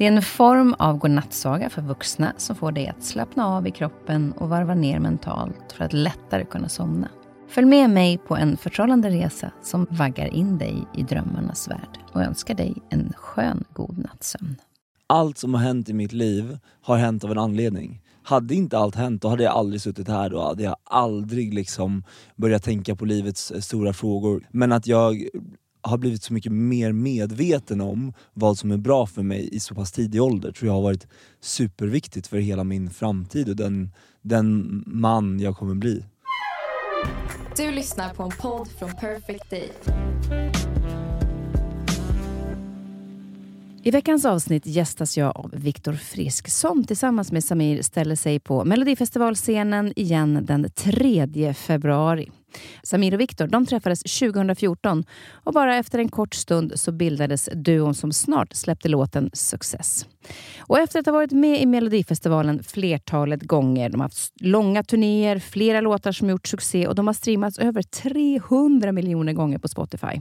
Det är en form av godnattsaga för vuxna som får dig att slappna av i kroppen och varva ner mentalt för att lättare kunna somna. Följ med mig på en förtrollande resa som vaggar in dig i drömmarnas värld och önskar dig en skön god nattsömn. Allt som har hänt i mitt liv har hänt av en anledning. Hade inte allt hänt, då hade jag aldrig suttit här, då hade jag aldrig liksom börjat tänka på livets stora frågor. Men att jag har blivit så mycket mer medveten om vad som är bra för mig i så pass tidig ålder tror jag har varit superviktigt för hela min framtid och den, den man jag kommer bli. Du lyssnar på en podd från Perfect Day. I veckans avsnitt gästas jag av Viktor Frisk som tillsammans med Samir ställer sig på Melodifestivalscenen igen den 3 februari. Samir och Viktor de träffades 2014 och bara efter en kort stund så bildades duon som snart släppte låten Success. Och efter att ha varit med i Melodifestivalen flertalet gånger, de har haft långa turnéer, flera låtar som gjort succé och de har streamats över 300 miljoner gånger på Spotify.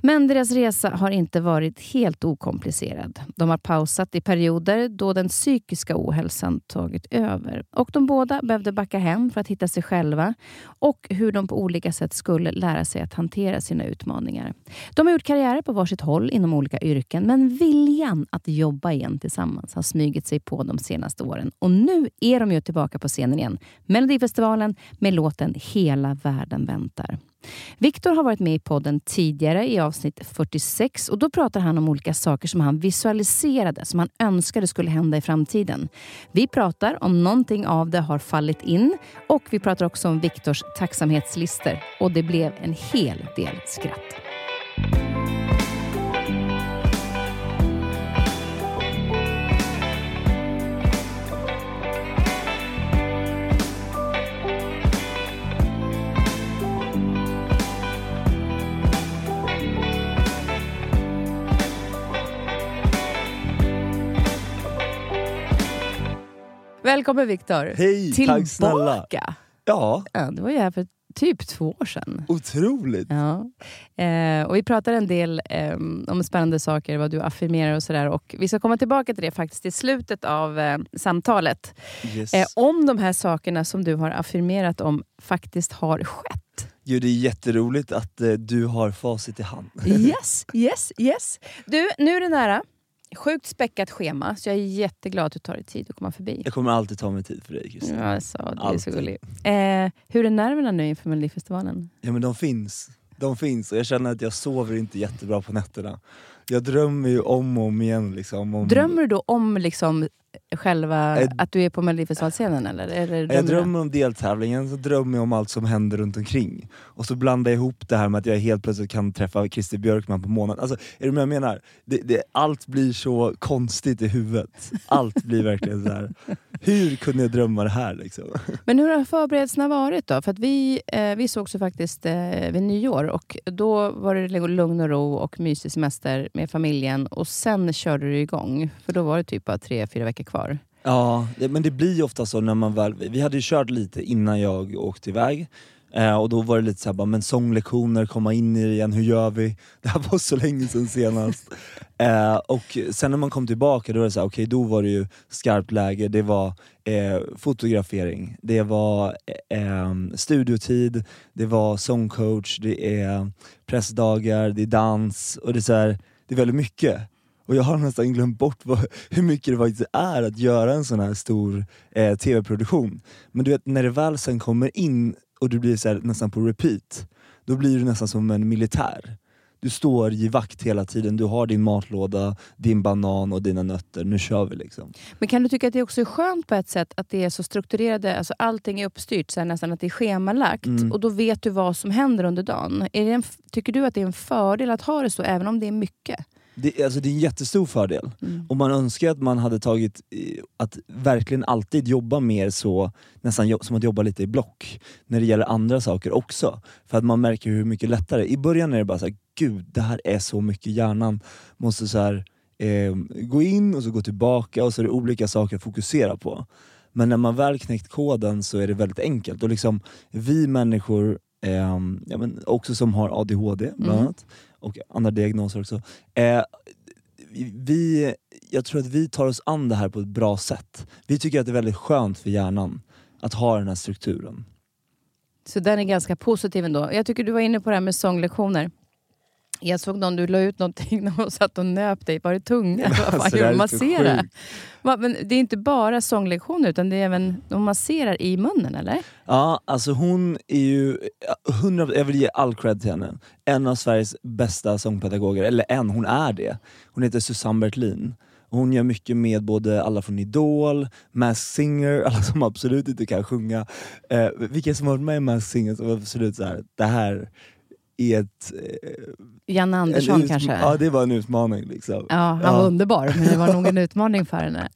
Men deras resa har inte varit helt okomplicerad. De har pausat i perioder då den psykiska ohälsan tagit över. Och de båda behövde backa hem för att hitta sig själva och hur de på olika sätt skulle lära sig att hantera sina utmaningar. De har gjort karriärer på varsitt håll inom olika yrken, men viljan att jobba igen tillsammans har smugit sig på de senaste åren. Och nu är de ju tillbaka på scenen igen. Melodifestivalen med låten Hela världen väntar. Viktor har varit med i podden tidigare i avsnitt 46 och då pratar han om olika saker som han visualiserade, som han önskade skulle hända i framtiden. Vi pratar om någonting av det har fallit in och vi pratar också om Viktors tacksamhetslister och det blev en hel del skratt. Välkommen Viktor. Hej, tack snälla. Tillbaka. Ja, Ja, det var ju här för typ två år sedan. otroligt. Ja. Eh, och vi pratar en del eh, om spännande saker, vad du affirmerar och sådär. Och vi ska komma tillbaka till det faktiskt i slutet av eh, samtalet. Yes. Eh, om de här sakerna som du har affirmerat om faktiskt har skett. Jo, det är jätteroligt att eh, du har facit i hand. Yes, yes, yes. Du, nu är det nära. Sjukt späckat schema, så jag är jätteglad att du tar dig tid att komma förbi. Jag kommer alltid ta mig tid för dig Kristin. Ja, så, det är så Alltid. gulligt. Eh, hur är nerverna nu inför Melodifestivalen? Ja men de finns. De finns och jag känner att jag sover inte jättebra på nätterna. Jag drömmer ju om och om igen. Liksom, om... Drömmer du då om liksom själva, att du är på Melodifestivalscenen? Eller? eller Jag drömmer om deltävlingen, så drömmer jag om allt som händer runt omkring. Och så blandar jag ihop det här med att jag helt plötsligt kan träffa Christer Björkman på månaden. Alltså, är du med jag menar? Det, det, allt blir så konstigt i huvudet. Allt blir verkligen så här. Hur kunde jag drömma det här? Liksom? Men hur har förberedelserna varit då? För att vi, eh, vi sågs ju faktiskt eh, vid nyår och då var det lugn och ro och mysig semester med familjen och sen körde du igång. För då var det typ bara tre, fyra veckor kvar. Ja, det, men det blir ju ofta så när man väl... Vi hade ju kört lite innan jag åkte iväg. Eh, och då var det lite såhär, men sånglektioner, komma in i det igen, hur gör vi? Det här var så länge sedan senast. eh, och sen när man kom tillbaka, då var det så här, okej då var det ju skarpt läge, det var eh, fotografering, det var eh, em, studiotid, det var sångcoach, det är pressdagar, det är dans och det är, så här, det är väldigt mycket. Och jag har nästan glömt bort vad, hur mycket det faktiskt är att göra en sån här stor eh, tv-produktion. Men du vet, när det väl sen kommer in och du blir så här, nästan på repeat, då blir du nästan som en militär. Du står i vakt hela tiden, du har din matlåda, din banan och dina nötter, nu kör vi liksom. Men kan du tycka att det också är skönt på ett sätt att det är så strukturerade, alltså allting är uppstyrt, så här, nästan att det är schemalagt Mm. och då vet du vad som händer under dagen. Är det en, tycker du att det är en fördel att ha det så, även om det är mycket? Det, alltså, det är en jättestor fördel. Mm. Och man önskar att man hade tagit, eh, att verkligen alltid jobba mer så, nästan som att jobba lite i block, när det gäller andra saker också. För att man märker hur mycket lättare, i början är det bara så här, gud det här är så mycket, hjärnan måste så här, eh, gå in och så gå tillbaka och så är det olika saker att fokusera på. Men när man väl knäckt koden så är det väldigt enkelt. Och liksom, vi människor, eh, ja, men också som har ADHD bland Mm. annat, och andra diagnoser också, eh, vi, jag tror att vi tar oss an det här på ett bra sätt. Vi tycker att det är väldigt skönt för hjärnan att ha den här strukturen. Så den är ganska positiv ändå. Jag tycker du var inne på det här med sånglektioner. Jag såg någon, du la ut någonting när hon satt och nöp dig. Var det tunga? Vad fan Alltså, det Massera? men det är inte bara sånglektioner utan det är även, de masserar i munnen eller? Ja, alltså hon är ju, ja, 100, jag vill ge all cred till henne. En av Sveriges bästa sångpedagoger, eller en, hon är det. Hon heter Susanne Bertlin. Hon gör mycket med både alla från Idol, Masked Singer, alla som absolut inte kan sjunga. Eh, vilka som har varit med i Masked Singer som absolut så här, det här är ett... Eh, Janne Andersson kanske? Ja, det var en utmaning. Liksom. Ja, han Ja. var underbar, men det var nog en utmaning för henne.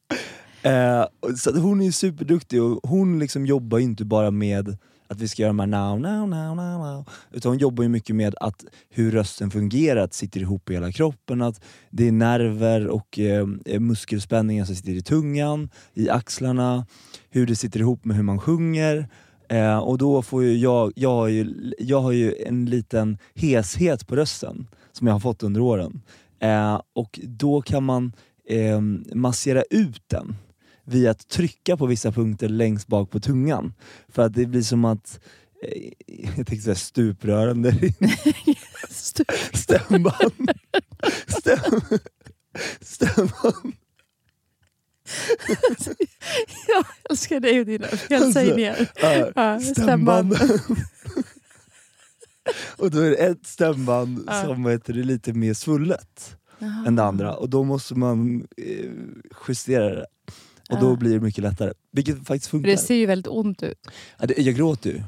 Eh, så hon är superduktig och hon liksom jobbar inte bara med att vi ska göra de här now, now, now, now, now. Utan hon jobbar ju mycket med att hur rösten fungerar, att sitter ihop i hela kroppen, att det är nerver och eh, muskelspänningar som sitter i tungan, i axlarna, hur det sitter ihop med hur man sjunger. Eh, och då får ju jag, jag, har ju, jag har ju en liten heshet på rösten som jag har fått under åren. Eh, och då kan man eh, massera ut den via att trycka på vissa punkter längst bak på tungan. För att det blir som att, eh, jag tänkte säga är stämband. Stäm, stämband. Jag älskar dig och dina felsägningar. Ja, Ja, stämband. och då är det ett stämband Ja. som heter det lite mer svullet än det andra och då måste man eh, justera det. Och då Ja. blir det mycket lättare. Vilket faktiskt funkar. det ser ju väldigt ont ut. Ja, det, jag gråter ju.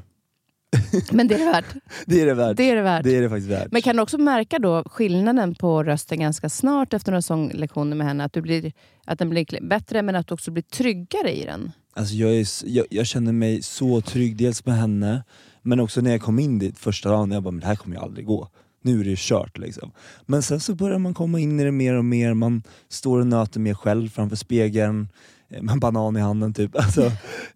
Men det är det värt. Det är det värt. Det är det värt. Det är det faktiskt värt. Men kan du också märka då skillnaden på rösten ganska snart efter några sånglektioner med henne? Att, du blir, att den blir bättre men att du också blir tryggare i den? Alltså jag, är, jag, jag känner mig så trygg, dels med henne, men också när jag kom in dit första dagen, jag bara, men det här kommer ju aldrig gå. Nu är det kört liksom. Men sen så börjar man komma in i det mer och mer, man står och nöter mer själv framför spegeln, eh, med en banan i handen typ. Alltså,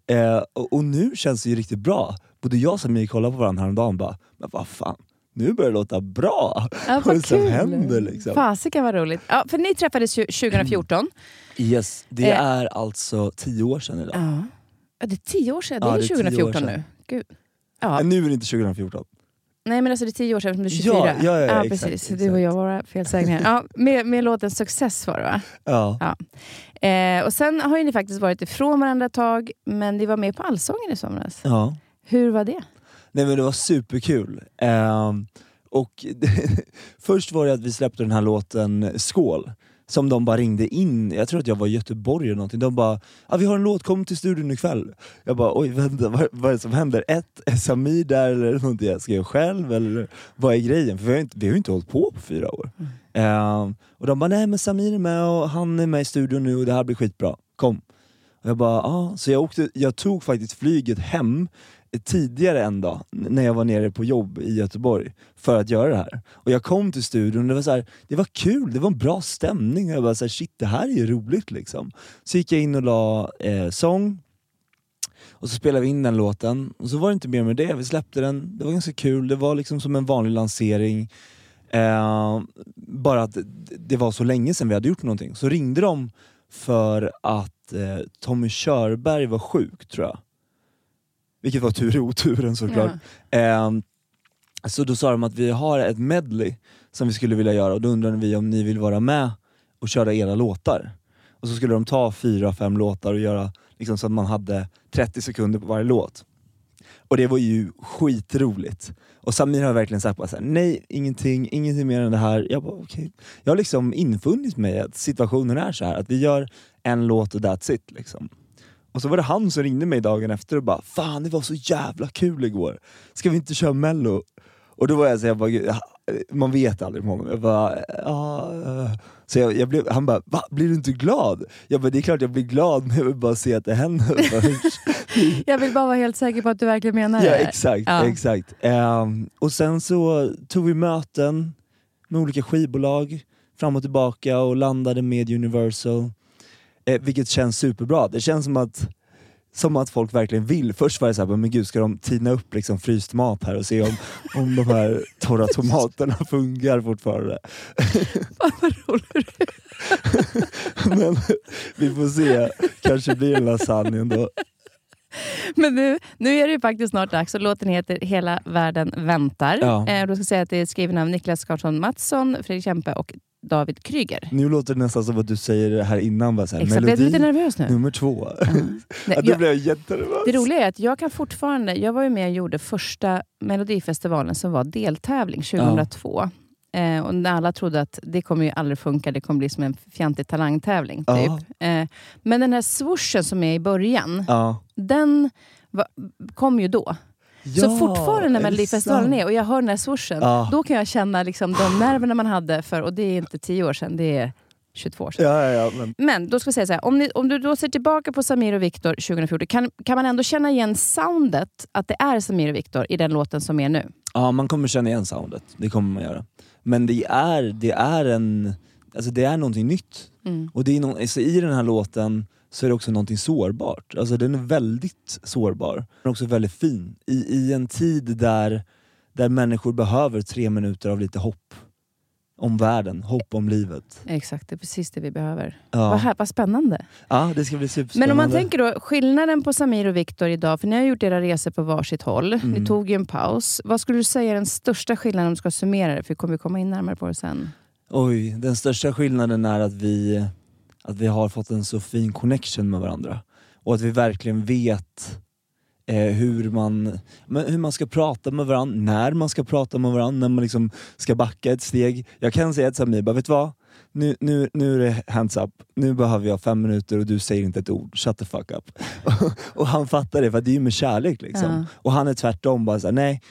eh, och, och nu känns det ju riktigt bra. Både jag och Samir kollade på varandra häromdagen och bara, men vad fan, nu börjar det låta bra. Ja, Vad är det som händer liksom? Fasiken vad roligt. Ja, för ni träffades ju 2014. Yes, det Eh. är alltså tio år sedan idag. Ja. Ja, det är tio år sedan. Det Ja, är det är tio år 2014 sedan. nu. Gud. Ja. Nu är det inte 2014. Nej men alltså det är tio år sedan, som du är 24. Ja, ja, ja, exakt, precis. exakt. Du och jag, våra felsägningar. ja, med, med låten Success var det va? Ja. Eh, och sen har ju ni faktiskt varit ifrån varandra ett tag, men ni var med på Allsången i somras. ja. Hur var det? Nej men det var superkul. Ehm, och först var det att vi släppte den här låten Skål, som de bara ringde in, jag tror att jag var i Göteborg eller någonting, de bara ah, “vi har en låt, kom till studion ikväll”. Jag bara oj vänta, vad, vad är det som händer? Ett, är Samir där eller någonting jag ska göra själv? Eller vad är grejen? För vi har ju inte, vi har ju inte hållit på på fyra år. Ehm, och de bara nej men Samir är med och han är med i studion nu och det här blir skitbra, kom. Och jag bara, ah. Så jag, åkte, jag tog faktiskt flyget hem tidigare en dag när jag var nere på jobb i Göteborg för att göra det här. Och jag kom till studion och det var, så här, det var kul, det var en bra stämning. Jag bara, så här, shit det här är ju roligt liksom. Så gick jag in och la eh, sång, och så spelade vi in den låten, och så var det inte mer med det. Vi släppte den, det var ganska kul, det var liksom som en vanlig lansering. Eh, bara att det var så länge sedan vi hade gjort någonting. Så ringde de för att eh, Tommy Körberg var sjuk tror jag. Vilket var tur i oturen såklart. Eh, så då sa de att vi har ett medley som vi skulle vilja göra och då undrade vi om ni vill vara med och köra era låtar. Och så skulle de ta fyra, fem låtar och göra liksom, så att man hade 30 sekunder på varje låt. Och det var ju skitroligt. Och Samir har verkligen sagt bara så här, nej, ingenting, ingenting mer än det här. Jag bara, okej. Jag har liksom infunnit mig att situationen är så här att vi gör en låt och that's it. Liksom. Och så var det han som ringde mig dagen efter och bara, fan det var så jävla kul igår. Ska vi inte köra mello? Och då var jag så jag bara, "Gud, man vet aldrig med honom. Jag bara, eh. så jag, jag blev, han bara, va? Blir du inte glad? Jag bara, det är klart jag blir glad men jag vill bara se att det händer. Jag vill bara vara helt säker på att du verkligen menar Ja det. exakt, Ja. exakt. Ehm, och sen så tog vi möten med olika skivbolag fram och tillbaka och landade med Universal. Eh, vilket känns superbra. Det känns som att, som att folk verkligen vill. Först var det såhär, men gud ska de tina upp liksom fryst mat här och se om, om de här torra tomaterna funkar fortfarande. Fan vad roligt. Men vi får se, kanske blir det lasagne ändå. Men nu, nu är det faktiskt snart dags och låten heter Hela världen väntar. Ja. Eh, då ska jag säga att det är skriven av Niklas Karlsson Mattsson, Fredrik Kempe och David Kryger. Nu låter det nästan som att du säger det här innan, bara såhär, Exakt, blev du lite melodi nervös nu? nummer två. Nej, Ja, då jag, blev jag jättenervös. det roliga är att jag kan fortfarande, jag var ju med och gjorde första Melodifestivalen som var deltävling 2002. Eh, och när alla trodde att det kommer ju aldrig funka, det kommer bli som en fjantig talangtävling. Typ. Ja. Eh, men den här swooshen som är i början, Ja. den va, kom ju då. Så Ja, fortfarande när Melodifestivalen är och jag hör den här swooshen, Ja. då kan jag känna liksom de nerverna man hade för, och det är inte 10 år sedan, det är 22 år sedan. Ja, ja, men, Men då ska vi säga så här, om, ni, om du då ser tillbaka på Samir och Viktor 2014, kan, kan man ändå känna igen soundet, att det är Samir och Viktor i den låten som är nu? ja, man kommer känna igen soundet. Det kommer man göra. Men det är, det är en... Alltså det är någonting nytt. Mm. Och det är no, alltså I den här låten så är det också någonting sårbart. Alltså den är väldigt sårbar. Den är också väldigt fin. I, i en tid där, där människor behöver tre minuter av lite hopp om världen, hopp om livet. Exakt, det är precis det vi behöver. Ja, Vad, här, vad spännande. ja det ska bli Men superspännande. om man tänker då, skillnaden på Samir och Viktor idag, för ni har gjort era resor på varsitt håll, ni Mm. tog ju en paus. Vad skulle du säga är den största skillnaden om du ska summera det? För vi kommer komma in närmare på det sen. Oj, den största skillnaden är att vi, att vi har fått en så fin connection med varandra. Och att vi verkligen vet eh, hur, man, men hur man ska prata med varandra, när man ska prata med varandra, när man liksom ska backa ett steg. Jag kan säga till Samir, bara, vet du vad? Nu, nu, nu är det hands up, nu behöver jag fem minuter och du säger inte ett ord, shut the fuck up. och han fattar det, för det är ju med kärlek. Liksom. Ja. Och han är tvärtom, bara såhär, nej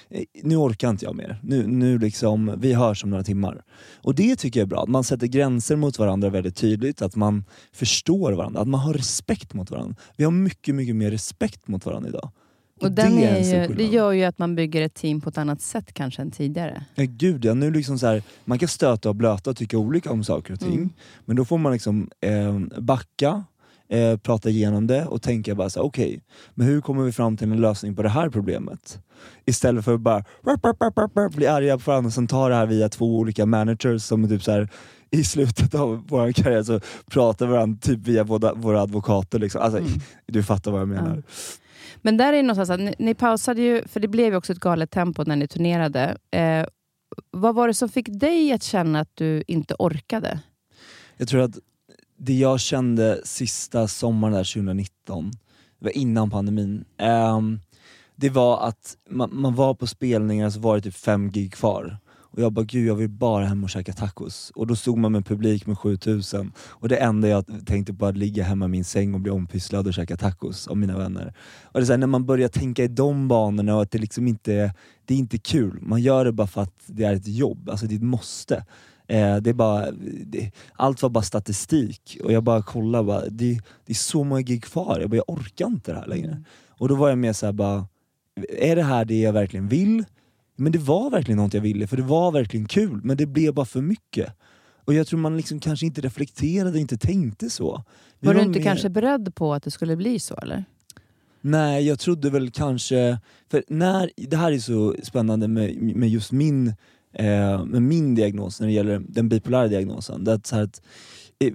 nu orkar inte jag mer. Nu, nu liksom, vi hörs om några timmar. Och det tycker jag är bra, att man sätter gränser mot varandra väldigt tydligt, att man förstår varandra, att man har respekt mot varandra. Vi har mycket, mycket mer respekt mot varandra idag. Och den det är ju, det gör ju att man bygger ett team på ett annat sätt kanske än tidigare. Ja, gud ja, nu liksom så här, man kan stöta och blöta och tycka olika om saker och ting, Mm. men då får man liksom eh, backa, eh, prata igenom det och tänka bara så här, okej, men hur kommer vi fram till en lösning på det här problemet? Istället för att bara rap, rap, rap, bli arga på varandra och sen ta det här via två olika managers som typ så här, i slutet av vår karriär så pratar varandra typ via våra, våra advokater. Liksom. Alltså, Mm. Du fattar vad jag menar. Men där är det någonstans att ni, ni pausade ju, för det blev ju också ett galet tempo när ni turnerade. Eh, vad var det som fick dig att känna att du inte orkade? Jag tror att det jag kände sista sommaren där 2019, det var innan pandemin, eh, det var att man, man var på spelningar så var det typ fem gig kvar. Och jag bara, gud jag vill bara hem och käka tacos. Och då stod man med en publik med 7000 och det enda jag tänkte på var att ligga hemma i min säng och bli ompysslad och käka tacos av mina vänner. Och det är så här, när man börjar tänka i de banorna och att det liksom inte det är inte kul, man gör det bara för att det är ett jobb, alltså det är ett måste. Eh, det är bara, det, allt var bara statistik och jag bara kollade, bara, det, det är så många gig kvar, jag, bara, jag orkar inte det här längre. Och då var jag mer såhär bara, är det här det jag verkligen vill? Men det var verkligen något jag ville, för det var verkligen kul, men det blev bara för mycket. Och jag tror man liksom kanske inte reflekterade, inte tänkte så. Vi Var du inte mer- kanske beredd på att det skulle bli så? eller? Nej, jag trodde väl kanske... För när, det här är så spännande med, med just min, eh, med min diagnos när det gäller den bipolära diagnosen. Det är att så här att,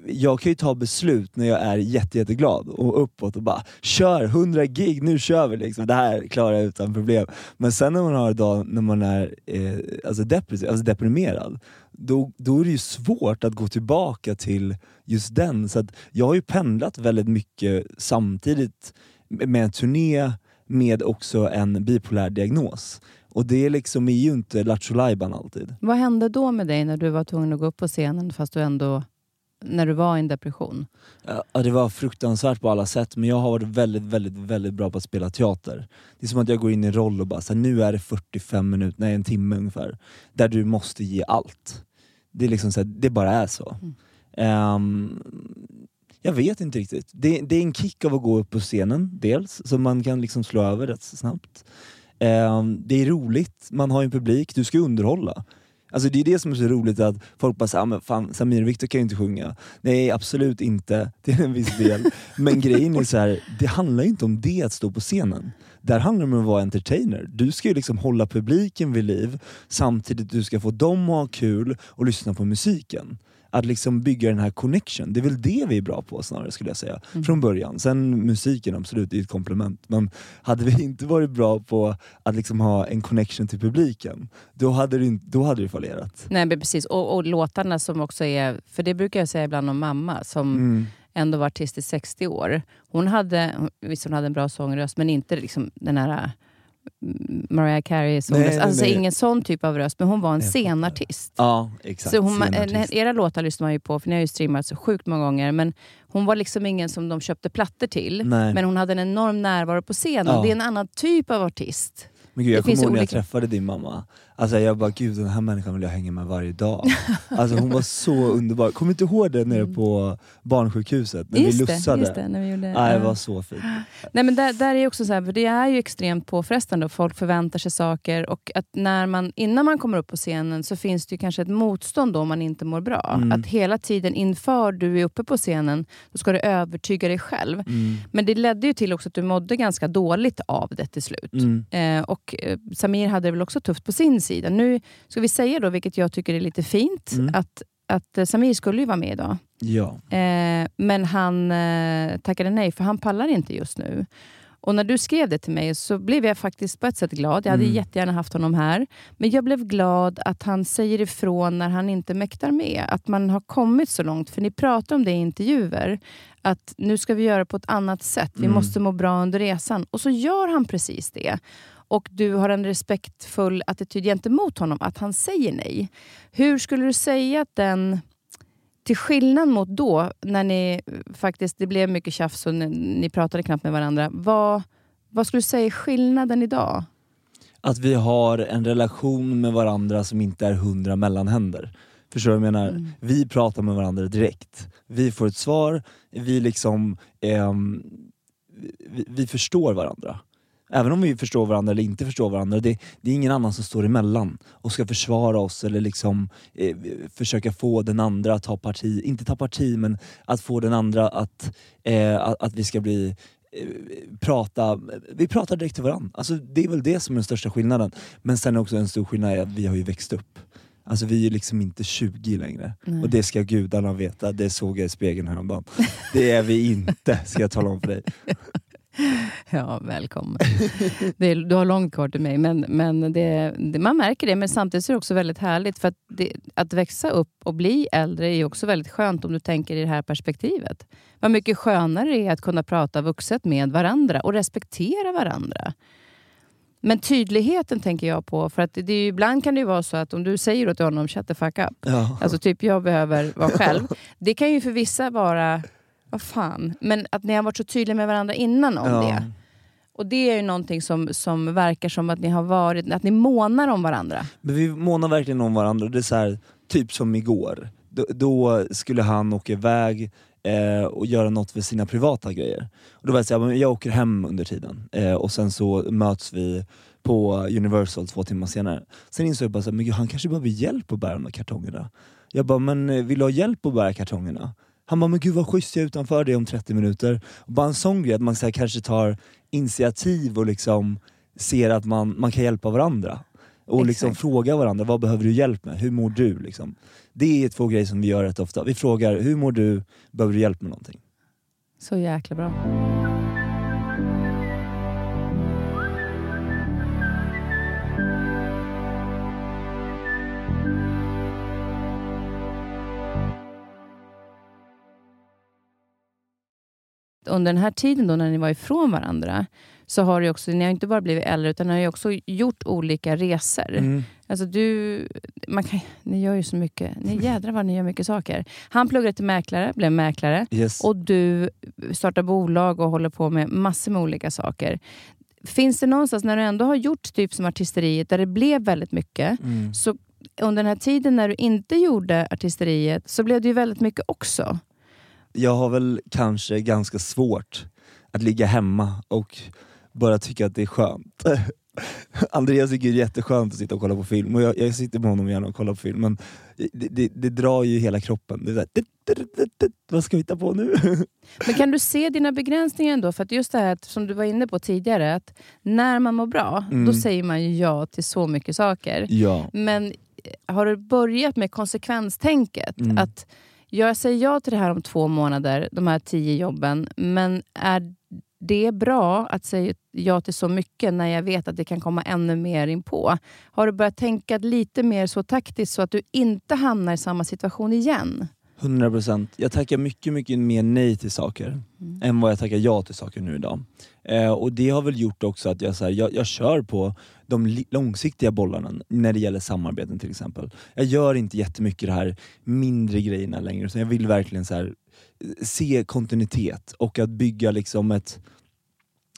jag kan ju ta beslut när jag är jätte, jätteglad och uppåt och bara kör 100 gig, nu kör vi liksom. Det här klarar jag utan problem. Men sen när man har en dag när man är eh, alltså depressiv, alltså deprimerad, då, då är det ju svårt att gå tillbaka till just den. Så att jag har ju pendlat väldigt mycket samtidigt med en turné med också en bipolär diagnos. Och det liksom är ju inte Lattjo Lajban alltid. Vad hände då med dig när du var tvungen att gå upp på scenen fast du ändå när du var i en depression? Ja, det var fruktansvärt på alla sätt men jag har varit väldigt, väldigt, väldigt bra på att spela teater. Det är som att jag går in i en roll och bara, så här, nu är det 45 minuter, nej en timme ungefär, där du måste ge allt. Det, är liksom så här, det bara är så. Um, jag vet inte riktigt. Det, det, är en kick av att gå upp på scenen, dels, som man kan liksom slå över rätt snabbt. Um, det är roligt, man har en publik, du ska underhålla. Alltså det är det som är så roligt att folk bara säger ah, att fan Samir och Viktor kan ju inte sjunga. Nej absolut inte, till en viss del. men grejen är så här, det handlar ju inte om det att stå på scenen. Där handlar det om att vara entertainer. Du ska ju liksom hålla publiken vid liv samtidigt du ska få dem att ha kul och lyssna på musiken att liksom bygga den här connection. Det är väl det vi är bra på snarare skulle jag säga. Mm. Från början. Sen musiken absolut, är ett komplement. Men hade vi inte varit bra på att liksom ha en connection till publiken, då hade det, då hade det fallerat. Nej men precis, och, och låtarna som också är, för det brukar jag säga ibland om mamma som mm ändå var artist i 60 år. Hon hade, visst hon hade en bra sångröst, men inte liksom den här Mariah Carey sångröst. Alltså nej. ingen sån typ av röst, men hon var en scenartist. Ja, exakt. Så hon, era låtar lyssnar man ju på, för ni har ju streamat så sjukt många gånger. Men hon var liksom ingen som de köpte plattor till. Nej. Men hon hade en enorm närvaro på scenen. Ja. Det är en annan typ av artist. Men gud, jag kommer ihåg när jag träffade din mamma. Alltså jag bara, gud den här människan vill jag hänga med varje dag. Alltså hon var så underbar. Kommer inte ihåg det nere mm. på barnsjukhuset? När just vi lussade? Just det, när vi gjorde, Nej, det var så fint. Nej, men där, där är också så här, för det är ju extremt påfrestande och folk förväntar sig saker. Och att när man, innan man kommer upp på scenen så finns det kanske ett motstånd då om man inte mår bra. Mm. Att hela tiden inför du är uppe på scenen, då ska du övertyga dig själv. Mm. Men det ledde ju till också att du mådde ganska dåligt av det till slut. Mm. Eh, och eh, Samir hade det väl också tufft på sin sida. Nu ska vi säga då, vilket jag tycker är lite fint, mm. att, att eh, Samir skulle ju vara med idag. Ja. Eh, men han eh, tackade nej, för han pallar inte just nu. Och när du skrev det till mig så blev jag faktiskt på ett sätt glad. Jag hade mm. jättegärna haft honom här. Men jag blev glad att han säger ifrån när han inte mäktar med. Att man har kommit så långt. För ni pratar om det i intervjuer. Att nu ska vi göra på ett annat sätt. Vi mm. måste må bra under resan. Och så gör han precis det och du har en respektfull attityd gentemot honom, att han säger nej. Hur skulle du säga att den, till skillnad mot då, när ni faktiskt, det blev mycket tjafs och ni, ni pratade knappt med varandra. Vad, vad skulle du säga är skillnaden idag? Att vi har en relation med varandra som inte är hundra mellanhänder. Förstår du vad jag menar? Mm. Vi pratar med varandra direkt. Vi får ett svar, vi liksom eh, vi, vi, förstår varandra. Även om vi förstår varandra eller inte förstår varandra, det, det är ingen annan som står emellan och ska försvara oss eller liksom eh, försöka få den andra att ta parti, inte ta parti men att få den andra att, eh, att, att, vi ska bli eh, prata, vi pratar direkt till varandra. Alltså, det är väl det som är den största skillnaden. Men sen också en stor skillnad är att vi har ju växt upp. Alltså vi är liksom inte 20 längre. Nej. Och det ska gudarna veta, det såg jag i spegeln häromdagen. Det är vi inte, ska jag tala om för dig. Ja, välkommen. Det, du har långt kvar till mig, men, men det, det, man märker det. Men samtidigt är det också väldigt härligt. För att, det, att växa upp och bli äldre är också väldigt skönt om du tänker i det här perspektivet. Vad mycket skönare det är att kunna prata vuxet med varandra och respektera varandra. Men tydligheten tänker jag på, för att det är, ibland kan det ju vara så att om du säger till honom “shut the fuck up”, ja. alltså typ jag behöver vara själv. Det kan ju för vissa vara vad fan. Men att ni har varit så tydliga med varandra innan om ja. det. Och det är ju någonting som, som verkar som att ni har varit, att ni månar om varandra. Men vi månar verkligen om varandra. Det är så här, typ som igår. Då, då skulle han åka iväg eh, och göra något för sina privata grejer. Och då var jag såhär, jag åker hem under tiden eh, och sen så möts vi på Universal två timmar senare. Sen insåg jag bara att han kanske behöver hjälp att bära de här kartongerna. Jag bara, men eh, vill du ha hjälp att bära kartongerna? Han bara, men gud vad schysst, jag är utanför det om 30 minuter. Och bara en sån grej, att man så här, kanske tar initiativ och liksom ser att man, man kan hjälpa varandra. Och liksom fråga varandra, vad behöver du hjälp med? Hur mår du? Liksom. Det är två grejer som vi gör rätt ofta. Vi frågar, hur mår du? Behöver du hjälp med någonting? Så jäkla bra. Under den här tiden då när ni var ifrån varandra, så har det också, ni har inte bara blivit äldre, utan ni har också gjort olika resor. Mm. Alltså du, man kan, ni gör ju så mycket. Ni jädrar vad ni gör mycket saker. Han pluggade till mäklare, blev mäklare. Yes. Och du startar bolag och håller på med massor med olika saker. Finns det någonstans, när du ändå har gjort typ som artisteriet, där det blev väldigt mycket, Mm. så under den här tiden när du inte gjorde artisteriet, så blev det ju väldigt mycket också. Jag har väl kanske ganska svårt att ligga hemma och bara tycka att det är skönt. Andreas tycker det är jätteskönt att sitta och kolla på film och jag, jag sitter med honom gärna och kollar på film men det, det, det drar ju hela kroppen. Det är så här, dit, dit, dit, dit, vad ska vi hitta på nu? Men kan du se dina begränsningar ändå? För att just det här som du var inne på tidigare, att när man mår bra, Mm. då säger man ju ja till så mycket saker. ja. Men har du börjat med konsekvenstänket? Mm. Att jag säger ja till det här om två månader, de här tio jobben, men är det bra att säga ja till så mycket när jag vet att det kan komma ännu mer in på? Har du börjat tänka lite mer så taktiskt så att du inte hamnar i samma situation igen? 100%. Jag tackar mycket, mycket mer nej till saker Mm. än vad jag tackar ja till saker nu idag. Eh, och det har väl gjort också att jag, så här, jag, jag kör på de långsiktiga bollarna när det gäller samarbeten till exempel. Jag gör inte jättemycket de här mindre grejerna längre, utan jag vill verkligen så här, eh, se kontinuitet och att bygga liksom ett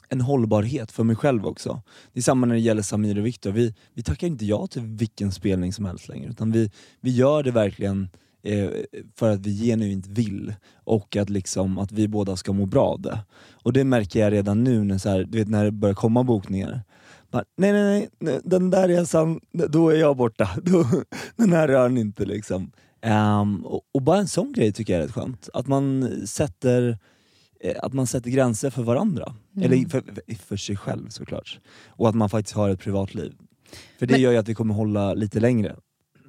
en hållbarhet för mig själv också. Det är samma när det gäller Samir och Viktor. Vi, vi tackar inte ja till vilken spelning som helst längre, utan vi, vi gör det verkligen eh, för att vi genuint vill och att, liksom, att vi båda ska må bra av det. Och det märker jag redan nu när, så här, du vet, när det börjar komma bokningar. Bara, nej, nej, nej, den där resan, då är jag borta. Då, den här rör ni inte. Liksom. Ehm, och, och bara en sån grej tycker jag är rätt skönt. Att man sätter, eh, att man sätter gränser för varandra. Mm. Eller för, för- för sig själv såklart. Och att man faktiskt har ett privatliv. För det Men- gör ju att vi kommer hålla lite längre.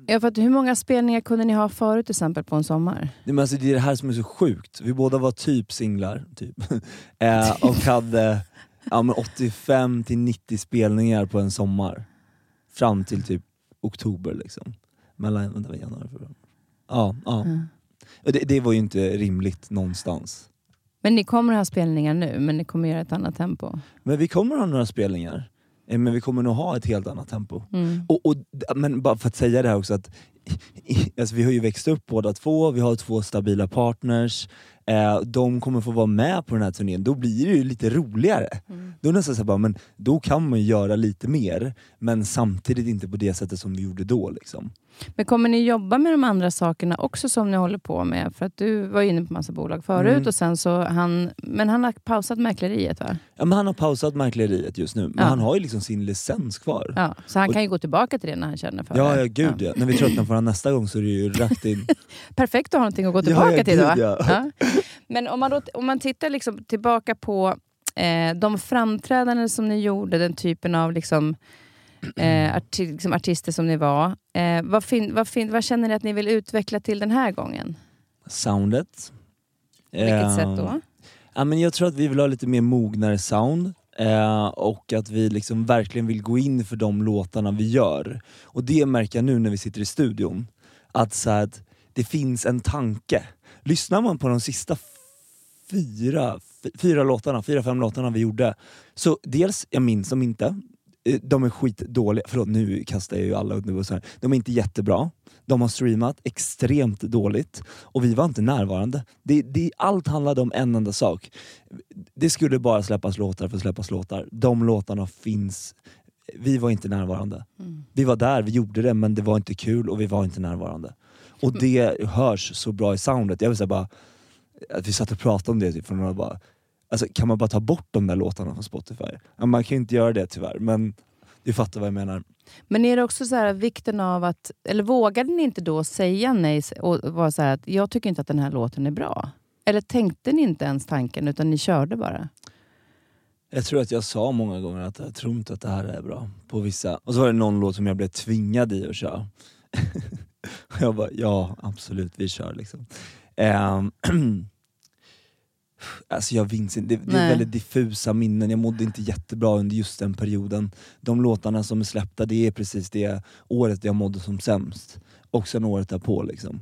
Ja, för att hur många spelningar kunde ni ha förut till exempel på en sommar? Nej, men alltså, det är det här som är så sjukt. Vi båda var typ singlar, typ. eh, och hade ja, men 85 till 90 spelningar på en sommar. Fram till typ oktober. Liksom. Mellan vänta, januari, februari. Ja, ja. Mm. Och det, det var ju inte rimligt någonstans. Men ni kommer ha spelningar nu, men ni kommer göra ett annat tempo. Men vi kommer ha några spelningar. Eh, Men vi kommer nog ha ett helt annat tempo. Mm. Och, och, men bara för att säga det här också, att alltså vi har ju växt upp båda två, vi har två stabila partners, eh, de kommer få vara med på den här turnén, då blir det ju lite roligare. Mm. Då nästan så bara, men då kan man göra lite mer, men samtidigt inte på det sättet som vi gjorde då. Liksom. Men kommer ni jobba med de andra sakerna också som ni håller på med? För att du var inne på massa bolag förut, Mm. och sen så han, men han har pausat mäkleriet va? Ja, men han har pausat mäkleriet just nu, men Ja. han har ju liksom sin licens kvar. Ja, så han Och- kan ju gå tillbaka till det när han känner för Ja, det. ja gud ja. När vi tröttnar på honom nästa gång så är det ju rakt in. Perfekt att ha någonting att gå Ja, tillbaka ja, till då. ja. Ja. Men om man, då, om man tittar liksom tillbaka på eh, de framträdanden som ni gjorde, den typen av liksom, eh, arti, liksom artister som ni var. Eh, vad, vad, vad känner ni att ni vill utveckla till den här gången? Soundet. Vilket Eh, sätt då? Ja, men jag tror att vi vill ha lite mer mognare sound eh, och att vi liksom verkligen vill gå in för de låtarna vi gör. Och det märker jag nu när vi sitter i studion, att, så att det finns en tanke. Lyssnar man på de sista fyra, fyra låtarna, fyra, fem låtarna vi gjorde, så dels, jag minns dem inte, de är skitdåliga, förlåt nu kastar jag ju alla under bussen. De är inte jättebra, de har streamat extremt dåligt och vi var inte närvarande. Det, det, allt handlade om en enda sak. Det skulle bara släppas låtar för att släppas låtar. De låtarna finns. Vi var inte närvarande. Mm. Vi var där, vi gjorde det men det var inte kul och vi var inte närvarande. Och det hörs så bra i soundet. Jag vill säga bara, att vi satt och pratade om det typ, för några bara, alltså, kan man bara ta bort de där låtarna från Spotify? Man kan ju inte göra det tyvärr men du fattar vad jag menar. Men är det också så här vikten av att, eller vågade ni inte då säga nej och vara så att jag tycker inte att den här låten är bra? Eller tänkte ni inte ens tanken utan ni körde bara? Jag tror att jag sa många gånger att jag tror inte att det här är bra på vissa. Och så var det någon låt som jag blev tvingad i att köra. jag bara, ja absolut vi kör liksom. Ehm, alltså jag minns inte, det, det är väldigt diffusa minnen. Jag mådde inte jättebra under just den perioden. De låtarna som är släppta, det är precis det året jag mådde som sämst. Och sen året därpå liksom.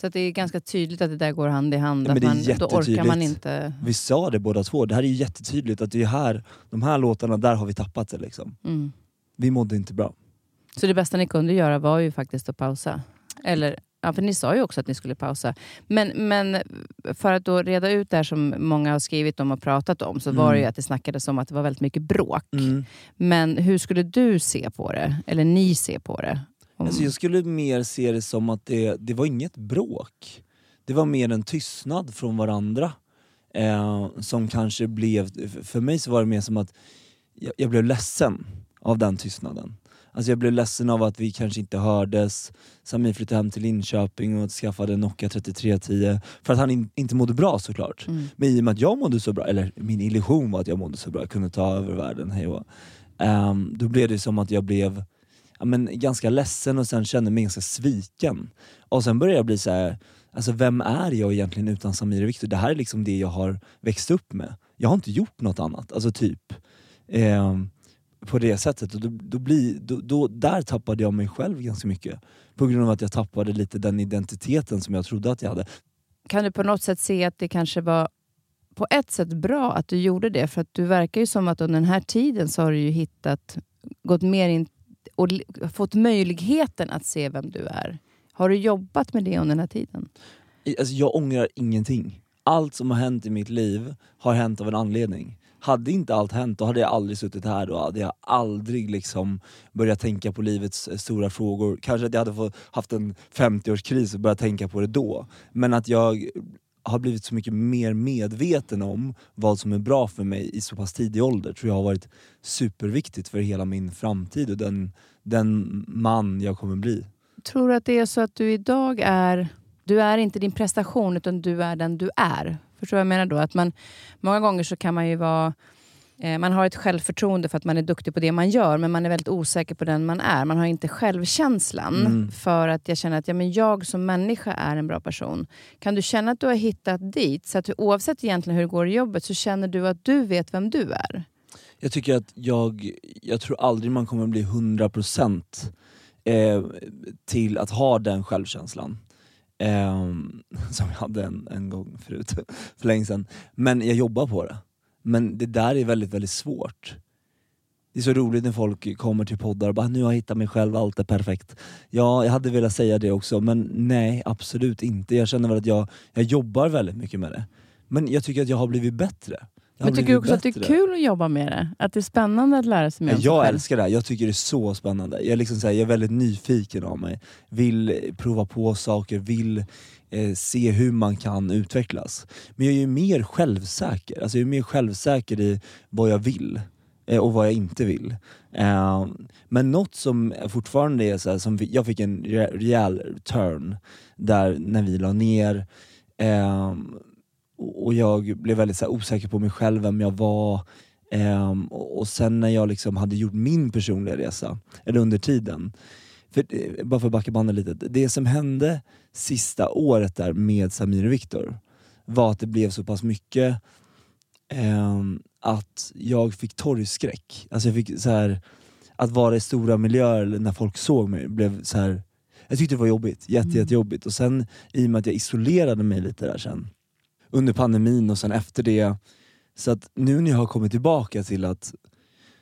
Så det är ganska tydligt att det där går hand i hand. Ja, att är man, då orkar man inte... Vi sa det båda två, det här är ju jättetydligt att det är här, de här låtarna, där har vi tappat det liksom. Mm. Vi mådde inte bra. Så det bästa ni kunde göra var ju faktiskt att pausa? Eller, ja, för ni sa ju också att ni skulle pausa. Men, men för att då reda ut det här som många har skrivit om och pratat om, så var Mm. det ju att det snackades om att det var väldigt mycket bråk. Mm. Men hur skulle du se på det? Eller ni se på det? Om- Alltså jag skulle mer se det som att det, det var inget bråk. Det var mer en tystnad från varandra. Eh, som kanske blev, för mig så var det mer som att jag, jag blev ledsen av den tystnaden. Alltså jag blev ledsen av att vi kanske inte hördes. Samir flyttade hem till Linköping och skaffade Nokia 3310 för att han in, inte mådde bra såklart. Mm. Men i och med att jag mådde så bra, eller min illusion var att jag mådde så bra, jag kunde ta över världen, hej um, Då blev det som att jag blev ja, men, ganska ledsen och sen kände mig ganska sviken. Och sen började jag bli så här. alltså vem är jag egentligen utan Samir och Viktor? Det här är liksom det jag har växt upp med. Jag har inte gjort något annat, alltså typ. Ehm, på det sättet. Och då, då, blir, då, då, där tappade jag mig själv ganska mycket. På grund av att jag tappade lite den identiteten som jag trodde att jag hade. Kan du på något sätt se att det kanske var på ett sätt bra att du gjorde det? För att du verkar ju som att under den här tiden så har du ju hittat, gått mer in och fått möjligheten att se vem du är. Har du jobbat med det under den här tiden? Alltså jag ångrar ingenting. Allt som har hänt i mitt liv har hänt av en anledning. Hade inte allt hänt, då hade jag aldrig suttit här, då hade jag aldrig liksom börjat tänka på livets eh, stora frågor. Kanske att jag hade fått, haft en 50-årskris och börjat tänka på det då. Men att jag har blivit så mycket mer medveten om vad som är bra för mig i så pass tidig ålder tror jag har varit superviktigt för hela min framtid och den, den man jag kommer bli. Tror du att det är så att du idag är... Du är inte din prestation, utan du är den du är. Förstår du vad jag menar då? Att man, många gånger så kan man ju vara... Eh, man har ett självförtroende för att man är duktig på det man gör, men man är väldigt osäker på den man är. Man har inte självkänslan Mm. för att jag känner att ja, men jag som människa är en bra person. Kan du känna att du har hittat dit, så att du, oavsett egentligen hur det går i jobbet, så känner du att du vet vem du är? Jag tycker att jag, jag tror aldrig man kommer bli 100% eh, till att ha den självkänslan. Eh, som jag hade en, en gång förut, för länge sedan. Men jag jobbar på det. Men det där är väldigt, väldigt svårt. Det är så roligt när folk kommer till poddar och bara nu har jag hittat mig själv, allt är perfekt. Ja, jag hade velat säga det också, men nej absolut inte. Jag känner väl att jag, jag jobbar väldigt mycket med det. Men jag tycker att jag har blivit bättre. Men tycker du också att det är bättre. kul att jobba med det? Att det är spännande att lära sig mer om jag älskar det jag tycker det är så spännande. Jag är, liksom så här, jag är väldigt nyfiken av mig, vill prova på saker, vill eh, se hur man kan utvecklas. Men jag är ju mer självsäker, alltså jag är mer självsäker i vad jag vill eh, och vad jag inte vill. Eh, men något som fortfarande är så här, som jag fick en re- rejäl turn där när vi la ner eh, och jag blev väldigt så osäker på mig själv, vem jag var. Ehm, och, sen när jag liksom hade gjort min personliga resa, eller under tiden, för, eh, bara för att backa bandet lite. Det som hände sista året där med Samir och Viktor var att det blev så pass mycket ehm, att jag fick torgskräck. Alltså jag fick så här att vara i stora miljöer när folk såg mig blev så här. jag tyckte det var jobbigt, jätte, Mm. jättejobbigt. Och sen i och med att jag isolerade mig lite där sen under pandemin och sen efter det. Så att nu när jag har kommit tillbaka till att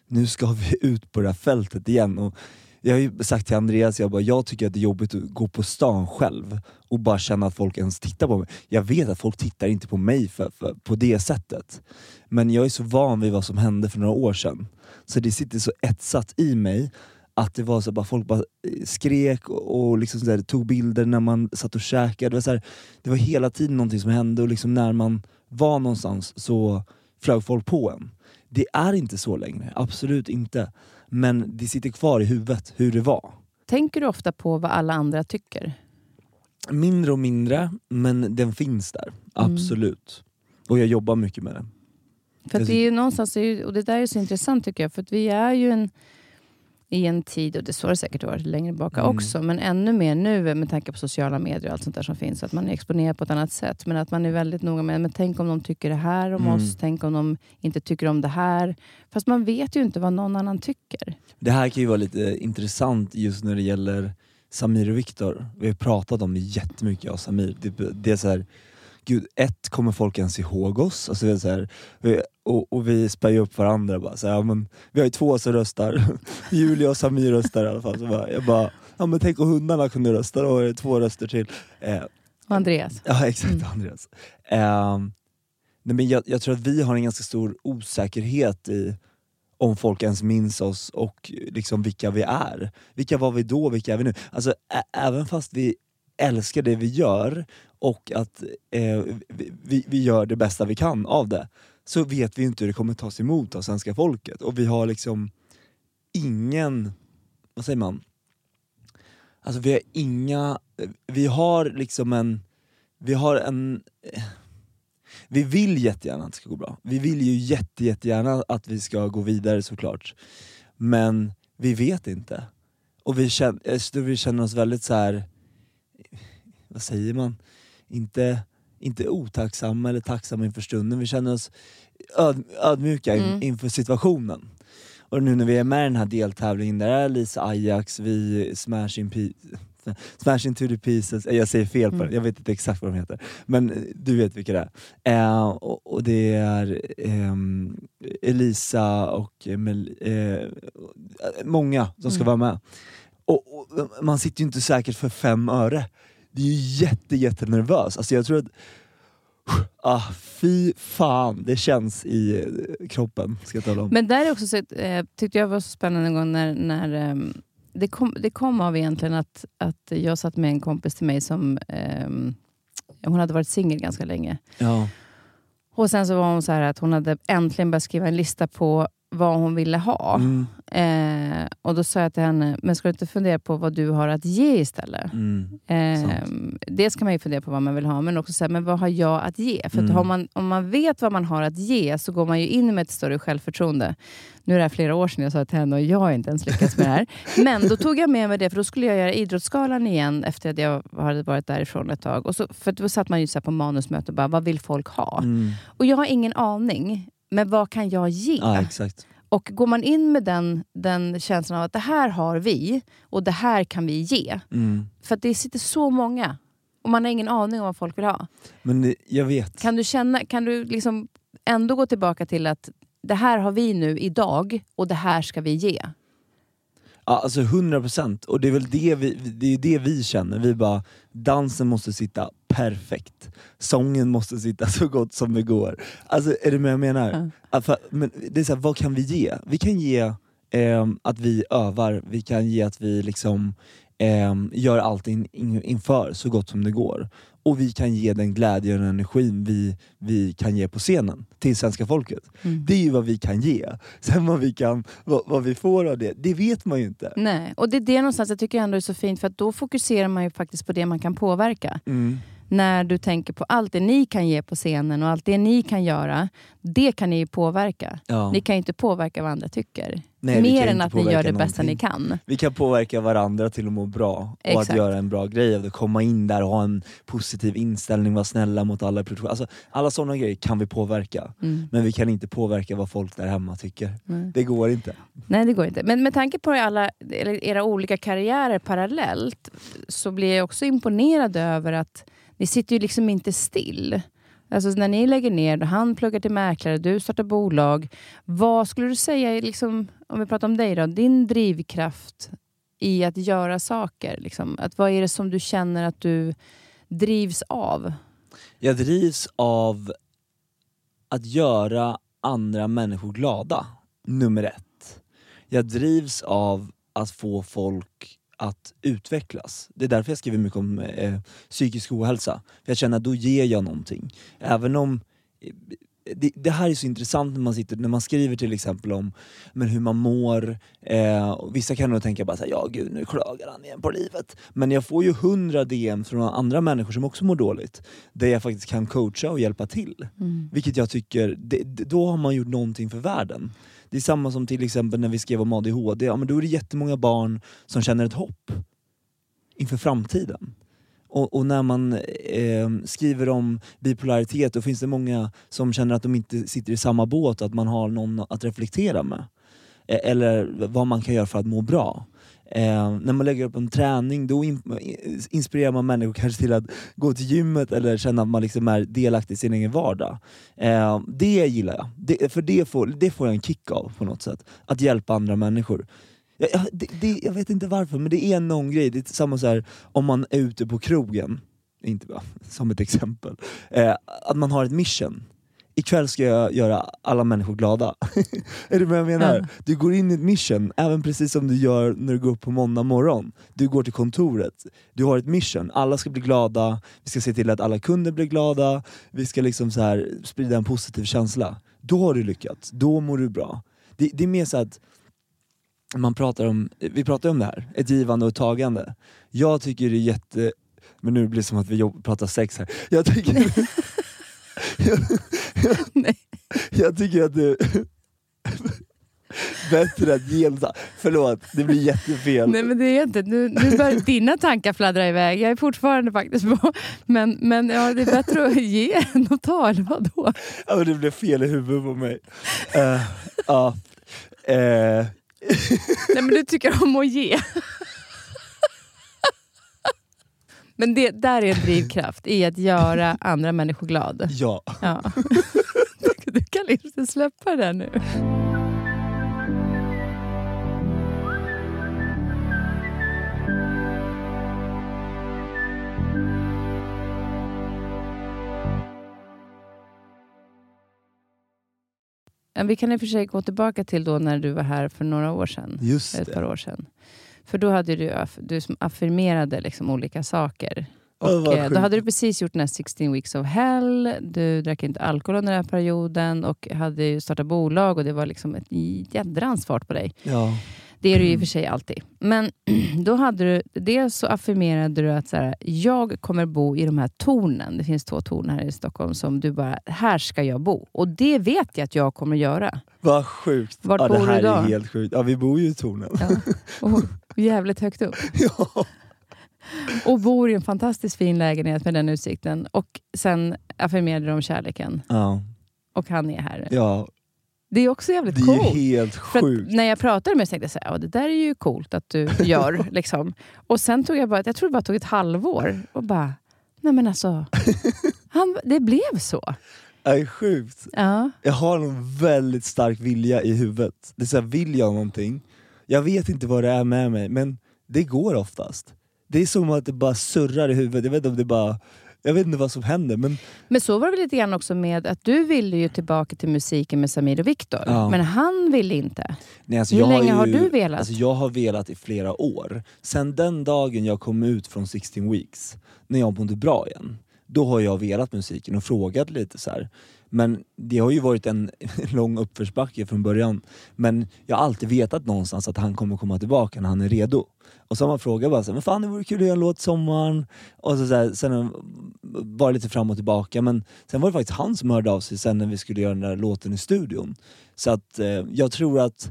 nu ska vi ut på det här fältet igen. Och jag har ju sagt till Andreas, jag, bara, jag tycker att det är jobbigt att gå på stan själv och bara känna att folk ens tittar på mig. Jag vet att folk tittar inte på mig för, för, på det sättet. Men jag är så van vid vad som hände för några år sedan. Så det sitter så etsat i mig att det var så bara folk bara eh, skrek och, och liksom så där, tog bilder när man satt och käkade. Det var, så här, det var hela tiden någonting som hände och liksom när man var någonstans så flög folk på en. Det är inte så längre, absolut inte. Men det sitter kvar i huvudet hur det var. Tänker du ofta på vad alla andra tycker? Mindre och mindre, men den finns där. Mm. Absolut. Och jag jobbar mycket med det. För det är ju någonstans, och det där är så intressant tycker jag, för att vi är ju en, i en tid, och det så har det säkert varit längre baka Mm. också, men ännu mer nu med tanke på sociala medier och allt sånt där som finns, att man är exponerad på ett annat sätt. Men att man är väldigt noga med, men tänk om de tycker det här om Mm. oss, tänk om de inte tycker om det här. Fast man vet ju inte vad någon annan tycker. Det här kan ju vara lite intressant just när det gäller Samir och Viktor. Vi har pratat om det jättemycket, jag och Samir. Det, det är så här, gud, ett, kommer folk ens ihåg oss? Alltså, är så här, vi, och, och vi spär ju upp varandra. Bara, så här, ja, men, vi har ju två som röstar, Julia och Samir röstar i alla fall. Så bara, jag bara, ja, men tänk om hundarna kunde rösta, då är det två röster till. Eh, Och Andreas. Ja exakt, Mm. Andreas. Ehm, nej, men jag, jag tror att vi har en ganska stor osäkerhet i om folk ens minns oss och liksom vilka vi är. Vilka var vi då, vilka är vi nu? Alltså, även fast vi älskar det vi gör och att eh, vi, vi, gör det bästa vi kan av det, så vet vi inte hur det kommer tas emot av svenska folket. Och vi har liksom ingen, vad säger man? Alltså vi har inga, vi har liksom en, vi har en eh, vi vill jättegärna att det ska gå bra. Vi vill ju jätte, jättegärna att vi ska gå vidare såklart. Men vi vet inte. Och vi känner, eh, vi känner oss väldigt så här. vad säger man? Inte, inte otacksamma eller tacksamma inför stunden. Vi känner oss öd, ödmjuka Mm. inför situationen. Och nu när vi är med i den här deltävlingen, där är Lisa Ajax, vi Smash, in Smash into the pieces, Eh, jag säger fel på Mm. det, jag vet inte exakt vad de heter. Men eh, du vet vilka det är. Eh, och, och det är ehm, Elisa och eh, många som ska Mm. vara med. Och, och man sitter ju inte säkert för fem öre. Det är ju jätte, jättenervös. Alltså jag tror att Ah, fy fan, det känns i eh, kroppen. Ska jag tala om. Men där är också så, eh, tyckte jag var så spännande en gång när, när ehm, det, kom, det kom av egentligen att, att jag satt med en kompis till mig som ehm, hon hade varit singel ganska länge. ja. Och sen så var hon så här att hon hade äntligen börjat skriva en lista på vad hon ville ha. Mm, Eh, och då sa jag till henne, men ska du inte fundera på vad du har att ge istället? mm, Eh, dels kan man ju fundera på vad man vill ha, men också säga, men vad har jag att ge? För att Mm. har man, om man vet vad man har att ge så går man ju in med ett större självförtroende. Nu är det här flera år sedan jag sa till henne och jag har inte ens lyckats med det här. Men då tog jag med mig det, för då skulle jag göra Idrottsgalan igen efter att jag hade varit därifrån ett tag. Och så, för då satt man ju så på manusmöte och bara, vad vill folk ha? mm. Och jag har ingen aning, men vad kan jag ge? Ja, exakt. Och går man in med den, den känslan av att det här har vi och det här kan vi ge. Mm. För att det sitter så många och man har ingen aning om vad folk vill ha. Men det, jag vet. Kan du, känna, kan du liksom ändå gå tillbaka till att det här har vi nu idag och det här ska vi ge? Ja, alltså 100% och det är väl det vi, det, är det vi känner. Vi bara, dansen måste sitta perfekt. Sången måste sitta så gott som det går. Alltså är du med jag menar? Ja, för, men det är så här, vad kan vi ge? Vi kan ge ehm, att vi övar, vi kan ge att vi liksom ehm, gör allting in, inför så gott som det går. Och vi kan ge den glädje och energin vi, vi kan ge på scenen till svenska folket. Mm. Det är ju vad vi kan ge. Sen vad vi, kan, vad, vad vi får av det, det vet man ju inte. Nej, och det är det någonstans jag tycker ändå är så fint för att då fokuserar man ju faktiskt på det man kan påverka. Mm. När du tänker på allt det ni kan ge på scenen och allt det ni kan göra, det kan ni ju påverka. Ja. Ni kan ju inte påverka vad andra tycker. Nej, Mer än att ni gör det bästa någonting. ni kan. Vi kan påverka varandra till att må bra och Exakt. att göra en bra grej av det. Komma in där och ha en positiv inställning, vara snälla mot alla i produktionen. Alltså, alla sådana grejer kan vi påverka. Mm. Men vi kan inte påverka vad folk där hemma tycker. Nej. Det går inte. Nej, det går inte. Men med tanke på alla, era olika karriärer parallellt så blir jag också imponerad över att ni sitter ju liksom inte still. Alltså när ni lägger ner, han pluggar till mäklare, du startar bolag. Vad skulle du säga, är liksom, om vi pratar om dig då, din drivkraft i att göra saker? Liksom? Att vad är det som du känner att du drivs av? Jag drivs av att göra andra människor glada, nummer ett. Jag drivs av att få folk att utvecklas. Det är därför jag skriver mycket om eh, psykisk ohälsa. För jag känner att då ger jag någonting. Även om eh, det, det här är så intressant när man, sitter, när man skriver till exempel om men hur man mår. Eh, och vissa kan nog tänka bara så här, ja gud nu klagar han igen på livet. Men jag får ju hundra DM från andra människor som också mår dåligt. Där jag faktiskt kan coacha och hjälpa till. Vilket jag tycker, det, då har man gjort någonting för världen. Det är samma som till exempel när vi skrev om ADHD, ja, men då är det jättemånga barn som känner ett hopp inför framtiden. Och, och när man eh, skriver om bipolaritet, då finns det många som känner att de inte sitter i samma båt, att man har någon att reflektera med. eh, eller vad man kan göra för att må bra. Eh, när man lägger upp en träning då in, inspirerar man människor kanske till att gå till gymmet eller känna att man liksom är delaktig i sin egen vardag. Eh, det gillar jag, det, för det får, det får jag en kick av på något sätt. Att hjälpa andra människor. Jag, jag, det, det, jag vet inte varför, men det är någon grej. Det är samma så här, om man är ute på krogen, inte bara, som ett exempel, eh, att man har ett mission ikväll ska jag göra alla människor glada. är du vad jag menar? Ja. Du går in i ett mission, även precis som du gör när du går upp på måndag morgon. Du går till kontoret, du har ett mission, alla ska bli glada, vi ska se till att alla kunder blir glada, vi ska liksom så här sprida en positiv känsla. Då har du lyckats, då mår du bra. Det, det är mer så att man pratar om, vi pratar om det här, ett givande och ett tagande. Jag tycker det är jätte... Men nu blir det som att vi pratar sex här. Jag tycker... jag, jag, jag tycker att det bättre att ge Förlåt, det blir jättefel. Nej men det är inte. Nu, nu börjar dina tankar fladdra iväg. Jag är fortfarande faktiskt på... Men, men ja, det är bättre att ge än att ta, eller vadå? Ja, men det blev fel i huvudet på mig. Uh, uh, uh, Nej men du tycker om att ge. Men det där är en drivkraft, i att göra andra människor glada. Ja. ja. Du kan inte släppa det nu. Vi kan i och för sig gå tillbaka till då när du var här för några år sedan. Just ett par år sedan. För då hade du, du affirmerade liksom olika saker. Och, oh, då hade du precis gjort den här 16 weeks of hell, du drack inte alkohol under den här perioden och hade startat bolag och det var liksom ett jädrans fart på dig. Ja. Det är du i och för sig alltid. Men då hade du, dels så affirmerade du att så här, jag kommer bo i de här tornen. Det finns två torn här i Stockholm som du bara, här ska jag bo. Och det vet jag att jag kommer göra. Vad sjukt. Vart ja, bor det här du är helt sjukt. Ja, vi bor ju i tornen. Ja. Och jävligt högt upp. ja. Och bor i en fantastiskt fin lägenhet med den utsikten. Och sen affirmerade du om kärleken. Ja. Och han är här. Ja, det är också jävligt coolt. Det är helt sjukt. när jag pratade med dig tänkte jag så här, ja, det där är ju coolt att du gör. liksom. Och sen tog jag bara, jag tror det bara tog ett halvår och bara, nej men alltså, han, det blev så. Det är sjukt. Ja. Jag har en väldigt stark vilja i huvudet. Det är så här, vill jag någonting, jag vet inte vad det är med mig, men det går oftast. Det är som att det bara surrar i huvudet, jag vet inte om det bara jag vet inte vad som händer. Men, men så var det lite grann också med att du ville ju tillbaka till musiken med Samir och Viktor. Ja. Men han ville inte. Nej, alltså Hur länge har, ju, har, du velat? Alltså jag har velat i flera år. Sen den dagen jag kom ut från 16 weeks, när jag mådde bra igen, då har jag velat musiken och frågat lite så här. Men det har ju varit en lång uppförsbacke från början. Men jag har alltid vetat någonstans att han kommer komma tillbaka när han är redo. Och så har man frågat bara så här, men fan det vore kul att göra en låt sommaren. Och så, så här, sen var det lite fram och tillbaka. Men sen var det faktiskt han som hörde av sig sen när vi skulle göra den där låten i studion. Så att eh, jag tror att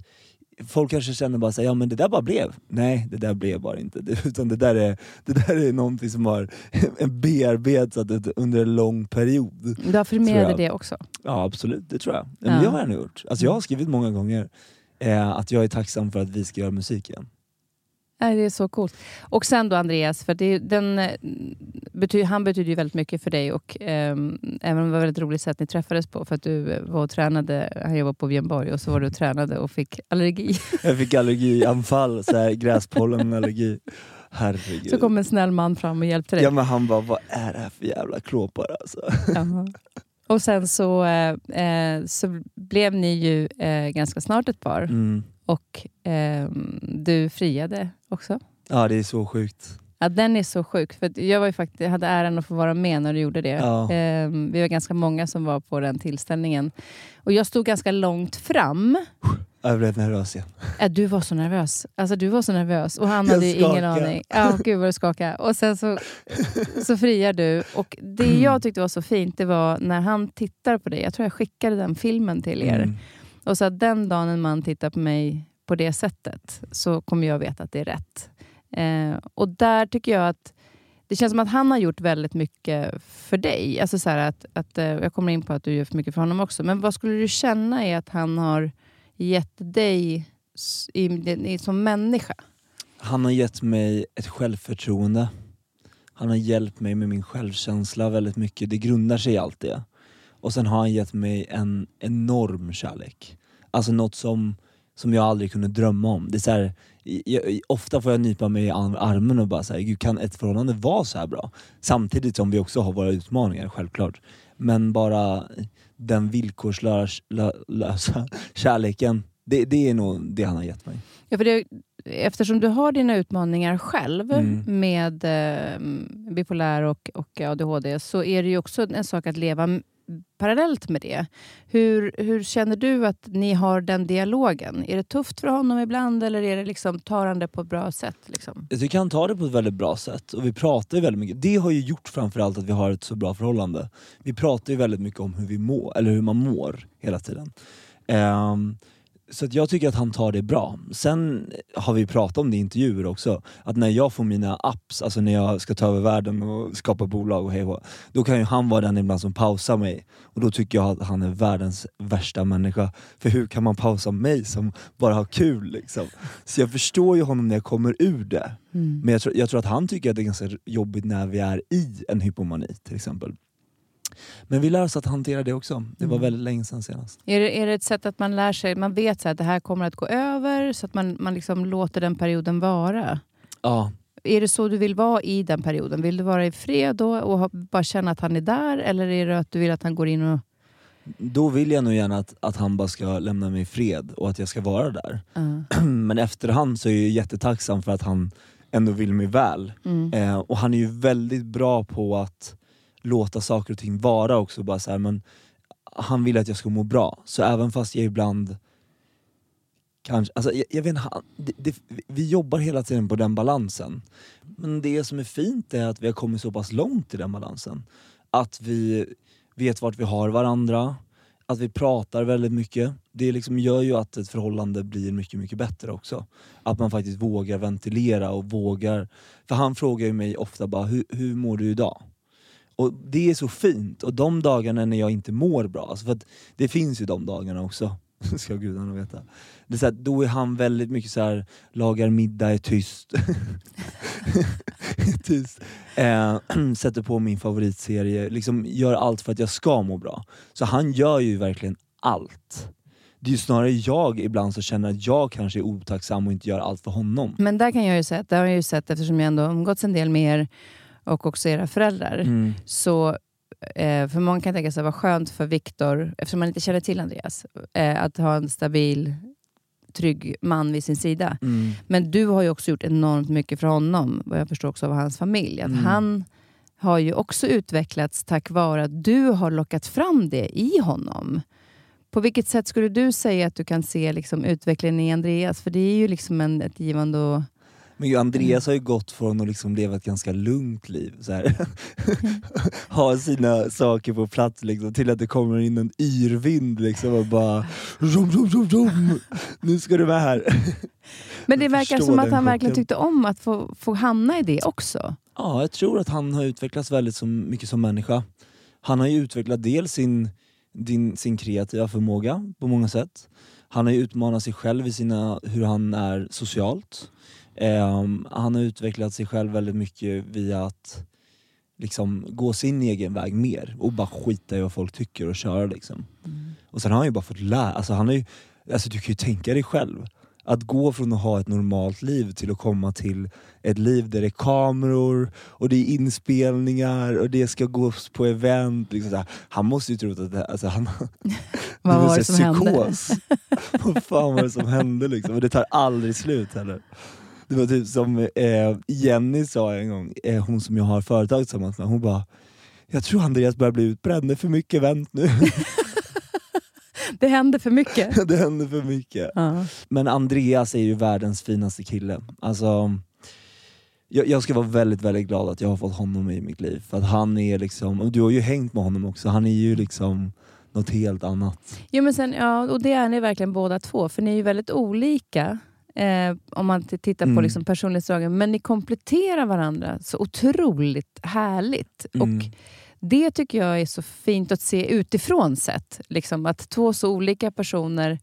folk kanske känner bara så ja men det där bara blev. Nej, det där blev bara inte. Det, utan det där är, det där är någonting som har bearbetats under en lång period. Du har förmedlat det också? Ja absolut, det tror jag. Men ja. Det har jag nog gjort. Alltså, jag har skrivit många gånger eh, att jag är tacksam för att vi ska göra musik igen. Nej, det är så coolt. Och sen då Andreas, för det, den, eh, betyder, han betyder ju väldigt mycket för dig. Och, eh, även om det var väldigt roligt sätt ni träffades på, för att du var och tränade, han jobbade på Björn Borg och så var du och tränade och fick allergi. Jag fick allergianfall, så här, gräspollenallergi. Herregud. Så kom en snäll man fram och hjälpte dig. Ja men han bara, vad är det här för jävla klåpare alltså? Och sen så, eh, eh, så blev ni ju eh, ganska snart ett par. Mm. Och eh, du friade också. Ja, det är så sjukt. Ja, den är så sjuk. För jag, var ju faktiskt, jag hade äran att få vara med när du gjorde det. Ja. Eh, vi var ganska många som var på den tillställningen. Och jag stod ganska långt fram. Jag blev nervös igen. Ja, du var så nervös. Alltså, du var så nervös. Och han hade ingen aning. Ja, gud vad du skakade. Och sen så, så friar du. Och det jag tyckte var så fint, det var när han tittar på dig. Jag tror jag skickade den filmen till er. Mm. Och så att den dagen en man tittar på mig på det sättet så kommer jag veta att det är rätt. Eh, och där tycker jag att det känns som att han har gjort väldigt mycket för dig. Alltså så att, att, eh, jag kommer in på att du gör för mycket för honom också. Men vad skulle du känna i att han har gett dig i, i, som människa? Han har gett mig ett självförtroende. Han har hjälpt mig med min självkänsla väldigt mycket. Det grundar sig i allt det. Och sen har han gett mig en enorm kärlek. Alltså något som, som jag aldrig kunde drömma om. Det är så här, jag, ofta får jag nypa mig i ar- armen och bara säga, Gud kan ett förhållande vara så här bra? Samtidigt som vi också har våra utmaningar, självklart. Men bara den villkorslösa kärleken, det, det är nog det han har gett mig. Ja, för det, eftersom du har dina utmaningar själv Mm. med eh, bipolär och, och ADHD så är det ju också en sak att leva parallellt med det. Hur, hur känner du att ni har den dialogen? Är det tufft för honom ibland eller är det liksom, tar han det på ett bra sätt? Liksom? Alltså, Jag tycker han tar det på ett väldigt bra sätt och vi pratar ju väldigt mycket. Det har ju gjort framförallt att vi har ett så bra förhållande. Vi pratar ju väldigt mycket om hur vi mår, eller hur man mår hela tiden. Um, så jag tycker att han tar det bra. Sen har vi pratat om det i intervjuer också, att när jag får mina apps, alltså när jag ska ta över världen och skapa bolag och hej då kan ju han vara den ibland som pausar mig. Och då tycker jag att han är världens värsta människa. För hur kan man pausa mig som bara har kul liksom? Så jag förstår ju honom när jag kommer ur det. Men jag tror, jag tror att han tycker att det är ganska jobbigt när vi är i en hypomani till exempel. Men vi lär oss att hantera det också. Det var Mm. väldigt länge sedan senast. Är, det, är det ett sätt att man lär sig, man vet så att det här kommer att gå över så att man, man liksom låter den perioden vara? Ja, Är det så du vill vara i den perioden? Vill du vara i fred då och bara känna att han är där? Eller är det att du vill att han går in och... då vill jag nog gärna att, att han bara ska lämna mig i fred och att jag ska vara där. Ja. Men efterhand så är jag jättetacksam för att han ändå vill mig väl. Mm. Eh, och han är ju väldigt bra på att låta saker och ting vara också. Bara så här, men han vill att jag ska må bra. Så även fast jag ibland kanske, alltså jag, jag vet inte, han, det, det, vi jobbar hela tiden på den balansen. Men det som är fint är att vi har kommit så pass långt i den balansen. Att vi vet vart vi har varandra, att vi pratar väldigt mycket. Det liksom gör ju att ett förhållande blir mycket, mycket bättre också. Att man faktiskt vågar ventilera och vågar... För han frågar ju mig ofta bara, hur, hur mår du idag? Och det är så fint. Och de dagarna när jag inte mår bra, alltså för att det finns ju de dagarna också, ska gudarna veta. Det är så här, då är han väldigt mycket så här, lagar middag, är tyst. Tyst. Eh, sätter på min favoritserie, liksom gör allt för att jag ska må bra. Så han gör ju verkligen allt. Det är ju snarare jag ibland som känner att jag kanske är otacksam och inte gör allt för honom. Men där kan jag ju säga, att det har jag ju sett eftersom jag ändå umgåtts en del med er och också era föräldrar. Mm. Så, eh, för många kan tänka sig vad skönt för Viktor, eftersom man inte känner till Andreas, eh, att ha en stabil, trygg man vid sin sida. Mm. Men du har ju också gjort enormt mycket för honom, vad jag förstår också av hans familj. Att Mm. Han har ju också utvecklats tack vare att du har lockat fram det i honom. På vilket sätt skulle du säga att du kan se liksom, utvecklingen i Andreas? För det är ju liksom en, ett givande och... Men Andreas har ju gått från att liksom leva ett ganska lugnt liv, så här. ha sina saker på plats liksom, till att det kommer in en yrvind liksom, och bara rum, rum, rum, rum. Nu ska du vara här. Men det verkar som att han verkligen tyckte om att få, få hamna i det också. Ja, jag tror att han har utvecklats väldigt så mycket som människa. Han har ju utvecklat dels sin, din, sin kreativa förmåga på många sätt. Han har ju utmanat sig själv i sina, hur han är socialt. Ehm, han har utvecklat sig själv väldigt mycket via att liksom gå sin egen väg mer och bara skita i vad folk tycker och köra liksom. Och sen har han ju bara fått lära, alltså han har ju, alltså du kan ju tänka dig själv. Att gå från att ha ett normalt liv till att komma till ett liv där det är kameror och det är inspelningar och det ska gås på event. Liksom. Han måste ju tro att det, alltså han, Vad var det som här hände? psykos. Vad fan var det som hände liksom? Och det tar aldrig slut heller. Det var typ som eh, Jenny sa en gång, eh, hon som jag har företag tillsammans med, hon bara Jag tror Andreas börjar bli utbränd, det är för mycket event nu. Det hände för mycket. det händer för mycket. Ja. Men Andreas är ju världens finaste kille. Alltså, jag, jag ska vara väldigt, väldigt glad att jag har fått honom i mitt liv. För att han är liksom, och du har ju hängt med honom också, han är ju liksom något helt annat. Jo, men sen, ja, och det är ni verkligen båda två, för ni är ju väldigt olika. Eh, om man tittar på Mm. liksom personlighetsdragen, men ni kompletterar varandra så otroligt härligt. Mm. Och Det tycker jag är så fint att se utifrån sett. Liksom, att två så olika personer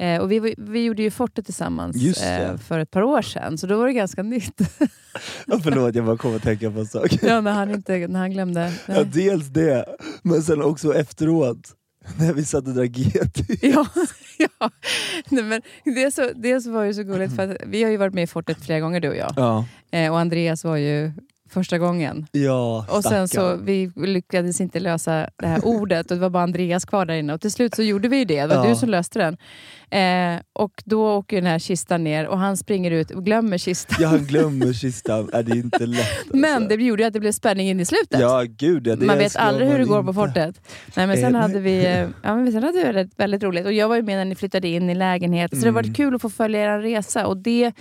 Eh, och vi, vi gjorde ju Forte tillsammans eh, för ett par år sedan, så då var det ganska nytt. Ja, förlåt, jag bara kom att tänka på en sak. ja, när, han inte, när han glömde. Ja, dels det, men sen också efteråt. När vi satt och drack GT. Ja, ja. Nej, men det, så, det så var ju så gulligt, för att vi har ju varit med i Fortet flera gånger du och jag. Ja, Eh, och Andreas var ju första gången. ja Och sen så stackarn. vi lyckades inte lösa det här ordet och det var bara Andreas kvar där inne. Och till slut så gjorde vi ju det. Det var Ja. du som löste den. Eh, och då åker den här kistan ner och han springer ut och glömmer kistan. Ja, han glömmer kistan. Är det är inte lätt. Alltså. Men det gjorde ju att det blev spänning in i slutet. Ja, gud ja, Man vet aldrig hur det går på inte. fortet. Nej, men sen Eh, hade vi, eh, ja, men sen hade vi väldigt, väldigt roligt. Och jag var ju med när ni flyttade in i lägenheten. Så det har varit Mm. kul att få följa er resa. Och det,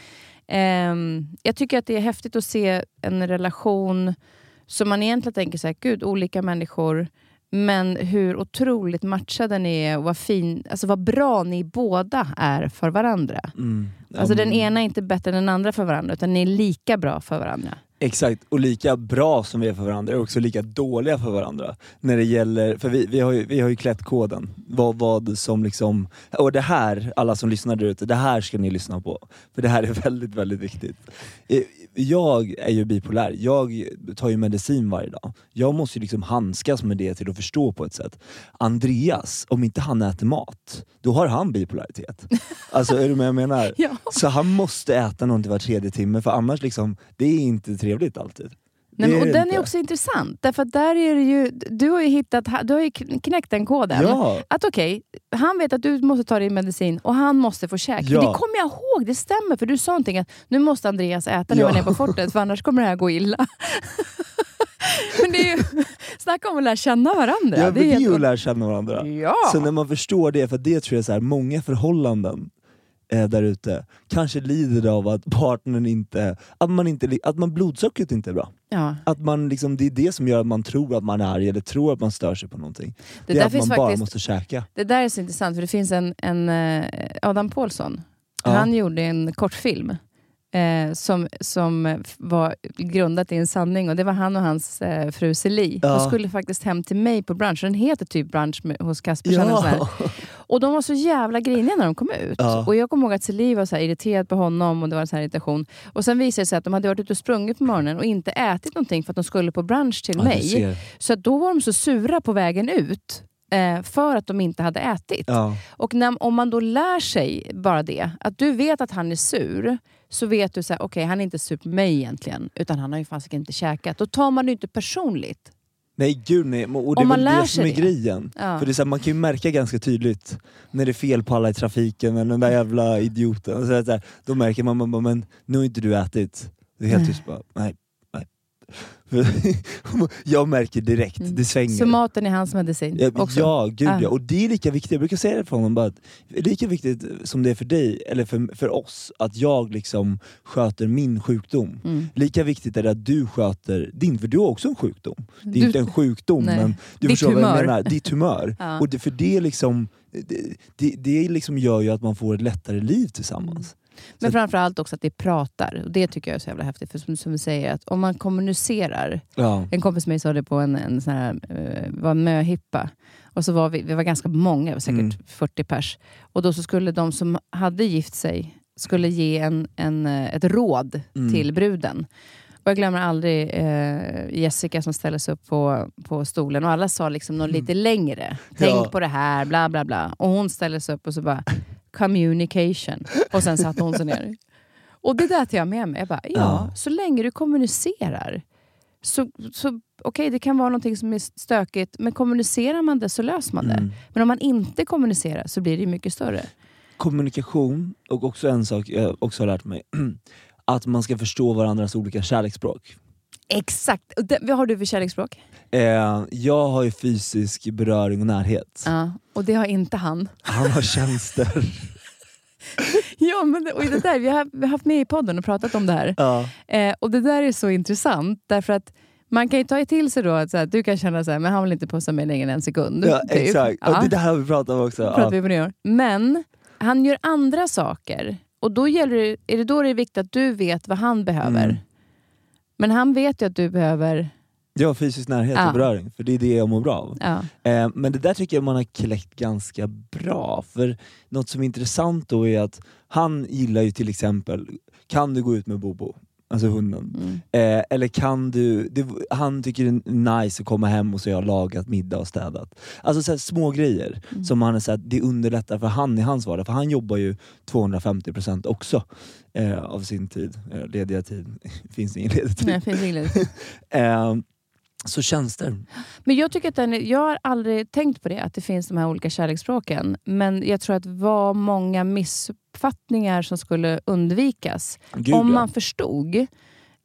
jag tycker att det är häftigt att se en relation som man egentligen tänker så här, gud, olika människor. Men hur otroligt matchade ni är och vad, fin, alltså vad bra ni båda är för varandra. Mm. Alltså den ena är inte bättre än den andra för varandra, utan ni är lika bra för varandra. Exakt, och lika bra som vi är för varandra är också lika dåliga för varandra. När det gäller, för vi, vi, har, ju, vi har ju klätt koden. Vad, vad som liksom, och det här, alla som lyssnar där ute, det här ska ni lyssna på. För det här är väldigt, väldigt viktigt. Eh, Jag är ju bipolär, jag tar ju medicin varje dag. Jag måste ju liksom handskas med det till att förstå på ett sätt. Andreas, om inte han äter mat, då har han bipolaritet. Alltså är du med jag menar? Ja. Så han måste äta någonting var tredje timme för annars liksom, det är inte trevligt alltid. Nej, men, och den inte. är också intressant, därför att där är det ju, du har ju hittat, du har ju knäckt den koden. Ja, Att okej, han vet att du måste ta din medicin och han måste få käk. Ja. Det kommer jag ihåg, det stämmer. För du sa någonting att nu måste Andreas äta när Ja. han är på fortet för annars kommer det här gå illa. men det är ju, snacka om att lära känna varandra. ja det är är ju att lära känna varandra. Ja. Så när man förstår det, för det tror jag så här, många förhållanden eh, där ute kanske lider av att partnern inte, att man inte, att man blodsockret inte är bra. ja. Att man liksom, det är det som gör att man tror att man är arg eller tror att man stör sig på någonting. Det, Det, är att man finns bara faktiskt, måste käka. det där är så intressant, för det finns en, en eh, Adam Pålsson. Ja. Han gjorde en kortfilm eh, som, som var grundat i en sanning och det var han och hans eh, fru Celie. Ja. De skulle faktiskt hem till mig på brunch. Den heter typ brunch med, hos Kaspersen. Ja. Och de var så jävla griniga när de kom ut. Ja. Och jag kommer ihåg att Celie var så irriterad på honom och det var en så här irritation. Och sen visade det sig att de hade varit ute och sprungit på morgonen och inte ätit någonting för att de skulle på brunch till Ja, mig. Så då var de så sura på vägen ut. Eh, för att de inte hade ätit. Ja. Och när, om man då lär sig bara det, att du vet att han är sur, så vet du att okej han är inte sur på mig egentligen, utan han har ju fasiken inte käkat. Då tar man det inte personligt. Nej gud nej, och det är Om man väl lär det som är det. grejen. Ja. För det är så här, man kan ju märka ganska tydligt när det är fel på alla i trafiken, eller den där jävla idioten. Och så är det så här, då märker man, man bara, men nu har inte du ätit. Det är helt tyst bara, nej. jag märker direkt, Mm. det svänger. Så maten är hans medicin Ja, också. ja, gud Ah. ja. Och det är lika viktigt, jag brukar säga det för honom, bara lika viktigt som det är för dig, eller för, för oss, att jag liksom sköter min sjukdom. Mm. Lika viktigt är det att du sköter din, för du har också en sjukdom. Det är Du- inte en sjukdom, Nej. men du Ditt förstår vad jag humör. menar. Ditt humör. Ja. Och det, för det, liksom, det, det, det liksom gör ju att man får ett lättare liv tillsammans. Men Så- framförallt också att det pratar. Och det tycker jag är så jävla häftigt. För som, som vi säger, att om man kommunicerar. Ja. En kompis med mig sa det på en, en sån här, eh, var möhippa. Och så var vi, vi var ganska många, var säkert Mm. 40 pers. Och då så skulle de som hade gift sig skulle ge en, en, eh, ett råd Mm. till bruden. Och jag glömmer aldrig eh, Jessica som ställde sig upp på, på stolen och alla sa liksom något lite längre. Tänk Mm. Ja. på det här, bla bla bla. Och hon ställde sig upp och så bara communication. Och sen satte hon sig ner. Och det där tar jag med mig. Jag bara, ja, Ja. så länge du kommunicerar. Så, så Okej, det kan vara någonting som är stökigt, men kommunicerar man det så löser man det. Mm. Men om man inte kommunicerar så blir det mycket större. Kommunikation, och också en sak jag också har lärt mig, att man ska förstå varandras olika kärleksspråk. Exakt! Det, vad har du för kärleksspråk? Eh, jag har ju fysisk beröring och närhet. Ja, och det har inte han. Han har tjänster. Ja, men det, och det där, vi, har, vi har haft med i podden och pratat om det här. ja. Eh, och det där är så intressant, därför att man kan ju ta till sig då att så här, du kan känna så här, men han vill inte pussa mig längre än en sekund. ja, typ. exakt. Ja. Och det där har vi pratat om också. pratar vi på nyår. Men han gör andra saker. Och då gäller det, är det då det är viktigt att du vet vad han behöver. Mm. Men han vet ju att du behöver Ja, fysisk närhet Ja. och beröring, för det är det jag mår bra av. Ja. Eh, men det där tycker jag man har kläckt ganska bra. För något som är intressant då är att han gillar ju till exempel, kan du gå ut med Bobo? Alltså hunden. Mm. Eh, eller kan du, det, han tycker det är nice att komma hem och så har jag lagat middag och städat. Alltså så här, små grejer Mm. som han är så här, det underlättar för han i hans vardag. För han jobbar ju 250% också eh, av sin tid. Eh, lediga tid, finns ingen ledig tid. Nej, finns inget. Eh, så tjänster. Men jag tycker att den, jag har aldrig tänkt på det, att det finns de här olika kärleksspråken. Men jag tror att det var många missuppfattningar som skulle undvikas Gud, om ja. man förstod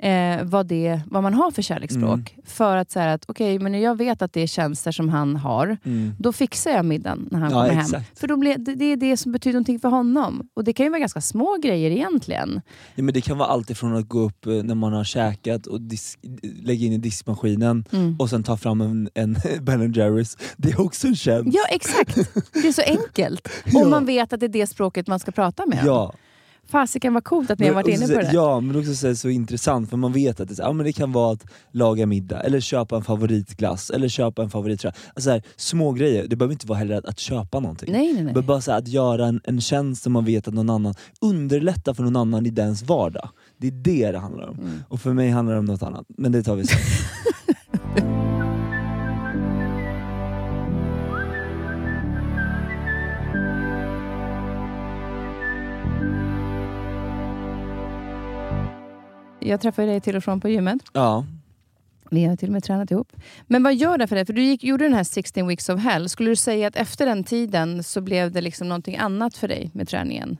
eh, vad, det, vad man har för kärleksspråk. För att säga att okej, men när jag vet att det är tjänster som han har, Mm. då fixar jag middagen när han Ja, kommer hem. exakt. För då blir, det, det är det som betyder någonting för honom. Och det kan ju vara ganska små grejer egentligen. Ja, men det kan vara allt ifrån att gå upp eh, när man har käkat och dis- lägga in i diskmaskinen Mm. och sen ta fram en, en Ben Jerrys. Det är också en tjänst. Ja, exakt. Det är så enkelt. Ja. Om man vet att det är det språket man ska prata med. Ja. Fasiken vad coolt att ni har varit Men inne på det. Ja, men också så, så intressant för man vet att det, så- ja, men det kan vara att laga middag, eller köpa en favoritglass, eller köpa en favorittröja. Alltså här, små grejer. det behöver inte vara heller att, att köpa någonting. Nej, nej, nej. behöver bara så att göra en, en tjänst som man vet att någon annan, underlätta för någon annan i dens vardag. Det är det det handlar om. Mm. Och för mig handlar det om något annat, men det tar vi sen. Jag träffade dig till och från på gymmet. ja. Vi har till och med tränat ihop. Men vad gör det för dig? För du gick, gjorde den här 16 weeks of hell. Skulle du säga att efter den tiden så blev det liksom någonting annat för dig med träningen?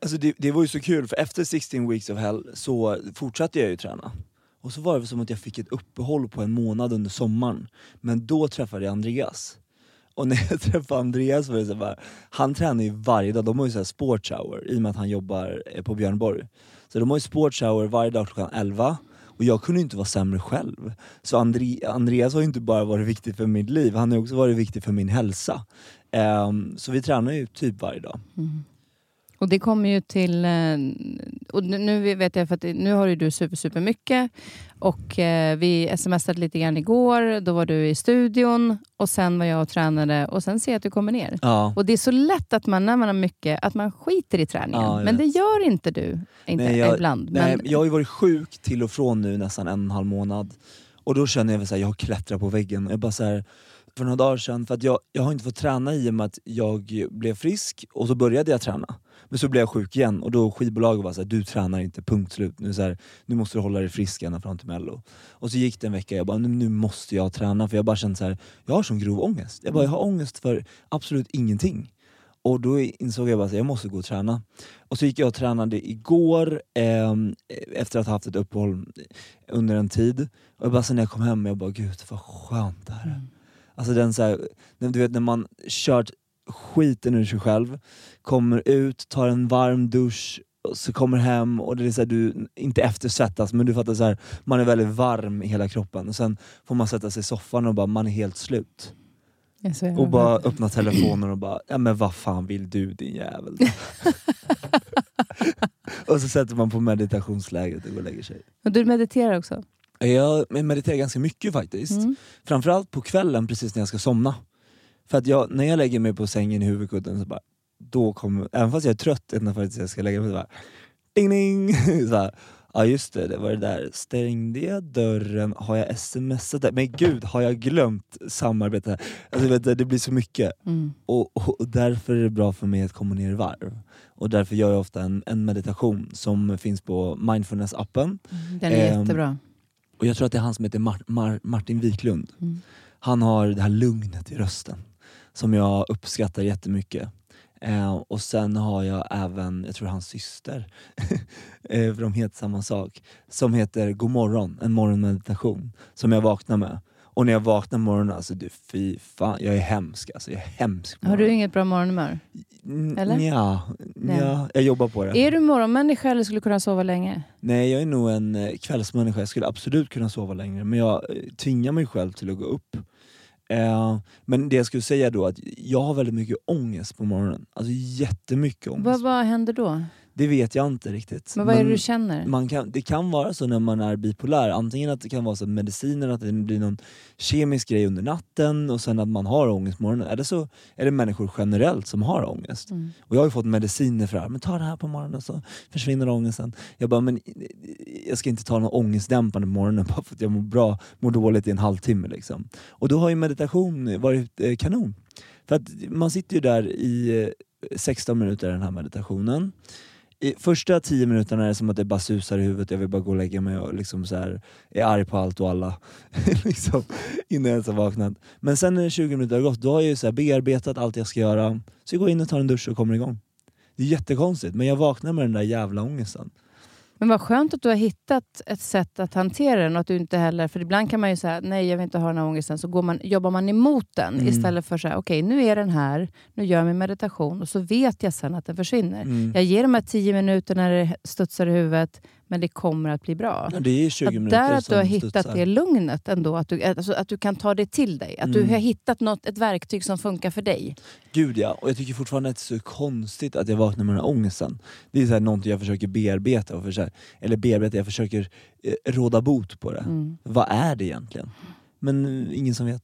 Alltså det, det var ju så kul, för efter 16 weeks of hell så fortsatte jag ju träna. Och så var det som att jag fick ett uppehåll på en månad under sommaren. Men då träffade jag Andreas. Och när jag träffade Andreas var det så bara, han tränar ju varje dag, de har ju så här sports hour i och med att han jobbar eh, på Björnborg. Så de har ju sports hour varje dag klockan 11 och jag kunde inte vara sämre själv. Så Andri Andreas har ju inte bara varit viktig för mitt liv, han har också varit viktig för min hälsa. Um, så vi tränar ju typ varje dag. Mm. Och det kommer ju till... eh, Och nu- vet jag för att nu har ju du super, super mycket och eh, vi smsade lite grann igår. Då var du i studion och sen var jag och tränade och sen ser jag att du kommer ner. Ja. Och det är så lätt att man när man har mycket, att man skiter i träningen. Ja, men det gör inte du. Inte Nej, jag- ibland. Nej, men, jag har ju varit sjuk till och från nu nästan en och en halv månad. Och då känner jag såhär, jag har klättrat på väggen. Jag bara så här, för några dagar sedan, för att jag, jag har inte fått träna i och med att jag blev frisk och så började jag träna. Men så blev jag sjuk igen och då skivbolaget var såhär, du tränar inte, punkt slut. Nu, så här, nu måste du hålla dig frisk ända fram till mello. Och så gick det en vecka, jag bara, nu, måste jag träna för jag bara kände så här, jag har sån grov ångest. Jag bara, jag har ångest för absolut ingenting. Och då insåg jag att jag måste gå och träna. Och så gick jag och tränade igår eh, efter att ha haft ett uppehåll under en tid. Och jag bara, sen när jag kom hem, jag bara gud vad skönt det här är. Mm. Alltså den så här, du vet när man kört skiten ur sig själv, kommer ut, tar en varm dusch, och så kommer hem och det är så här, du, inte eftersvettas men du fattar så här, man är väldigt varm i hela kroppen. Och sen får man sätta sig i soffan och bara, man är helt slut. Och bara öppna telefonen och bara, ja men vad fan vill du din jävel? och så sätter man på meditationsläget och går och lägger sig. Och du mediterar också? Jag mediterar ganska mycket faktiskt. Mm. Framförallt på kvällen precis när jag ska somna. För att jag, när jag lägger mig på sängen i huvudkudden så bara, då kommer, även fast jag är trött att jag ska lägga mig så bara, ding ding! Så här, ja just det, det var det där, stängde jag dörren, har jag smsat där? Men gud, har jag glömt samarbete? Alltså, vet du, det blir så mycket. Mm. Och, och, och därför är det bra för mig att komma ner i varv. Och därför gör jag ofta en, en meditation som finns på mindfulness-appen. Den är Ehm, jättebra. Och jag tror att det är han som heter Mar- Mar- Martin Wiklund. Mm. Han har det här lugnet i rösten som jag uppskattar jättemycket. Eh, och sen har jag även, jag tror hans syster, eh, för de heter samma sak, som heter God morgon, en morgonmeditation som jag vaknar med. Och när jag vaknar morgonen, alltså du fy fan, jag är hemsk alltså. Jag är hemsk Har du inget bra morgonhumör? Eller? Nja, nja, jag jobbar på det. Är du morgonmänniska eller skulle du kunna sova länge? Nej, jag är nog en eh, kvällsmänniska. Jag skulle absolut kunna sova längre, men jag eh, tvingar mig själv till att gå upp. Eh, men det jag skulle säga då, att jag har väldigt mycket ångest på morgonen. Alltså jättemycket ångest. Vad, vad händer då? Det vet jag inte riktigt. Men vad är det du känner? man kan, det kan vara så när man är bipolär, antingen att det kan vara så mediciner, att det blir någon kemisk grej under natten och sen att man har ångest på morgonen. Eller så är det människor generellt som har ångest. Mm. Och jag har ju fått mediciner för det här, men ta det här på morgonen så försvinner ångesten. Jag bara, men jag ska inte ta någon ångestdämpande på morgonen bara för att jag mår bra, mår dåligt i en halvtimme. Liksom. Och då har ju meditation varit eh, kanon. För att man sitter ju där i eh, 16 minuter i den här meditationen. I första tio minuterna är det som att det bara susar i huvudet, jag vill bara gå och lägga mig och liksom så här, är arg på allt och alla. liksom, innan jag ens har vaknat. Men sen när 20 minuter har gått, då har jag ju så här bearbetat allt jag ska göra. Så jag går in och tar en dusch och kommer igång. Det är jättekonstigt, men jag vaknar med den där jävla ångesten. Men vad skönt att du har hittat ett sätt att hantera den och att du inte heller, för ibland kan man ju säga nej jag vill inte ha den här ångesten, så går man, jobbar man emot den Mm. istället för så här, okej nu är den här, nu gör jag min meditation och så vet jag sen att den försvinner. Mm. Jag ger de här tio minuterna när det studsar i huvudet, men det kommer att bli bra. Ja, det är 20 Att där att du har hittat studsar. det lugnet ändå, att du, alltså, att du kan ta det till dig. Att Mm. du har hittat något, ett verktyg som funkar för dig. Gud ja, och jag tycker fortfarande att det är så konstigt att jag vaknar med den här ångesten. Det är så här någonting jag försöker bearbeta, och försöker, eller bearbeta, jag försöker eh, råda bot på det. Mm. Vad är det egentligen? Men eh, ingen som vet.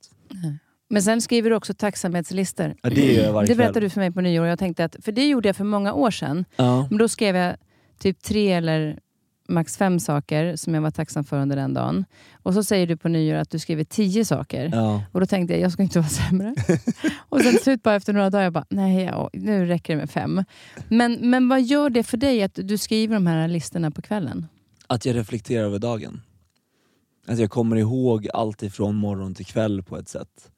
Men sen skriver du också tacksamhetslistor. Ja, det Det berättade du för mig på nyår. Jag tänkte att, för det gjorde jag för många år sedan. Ja. Men då skrev jag typ tre eller max fem saker som jag var tacksam för under den dagen. Och så säger du på nyår att du skriver tio saker. Ja. Och då tänkte jag, jag ska inte vara sämre. och sen till slut bara efter några dagar, jag bara, nej, ja, nu räcker det med fem. Men, men vad gör det för dig att du skriver de här listorna på kvällen? Att jag reflekterar över dagen. Att jag kommer ihåg allt ifrån morgon till kväll på ett sätt.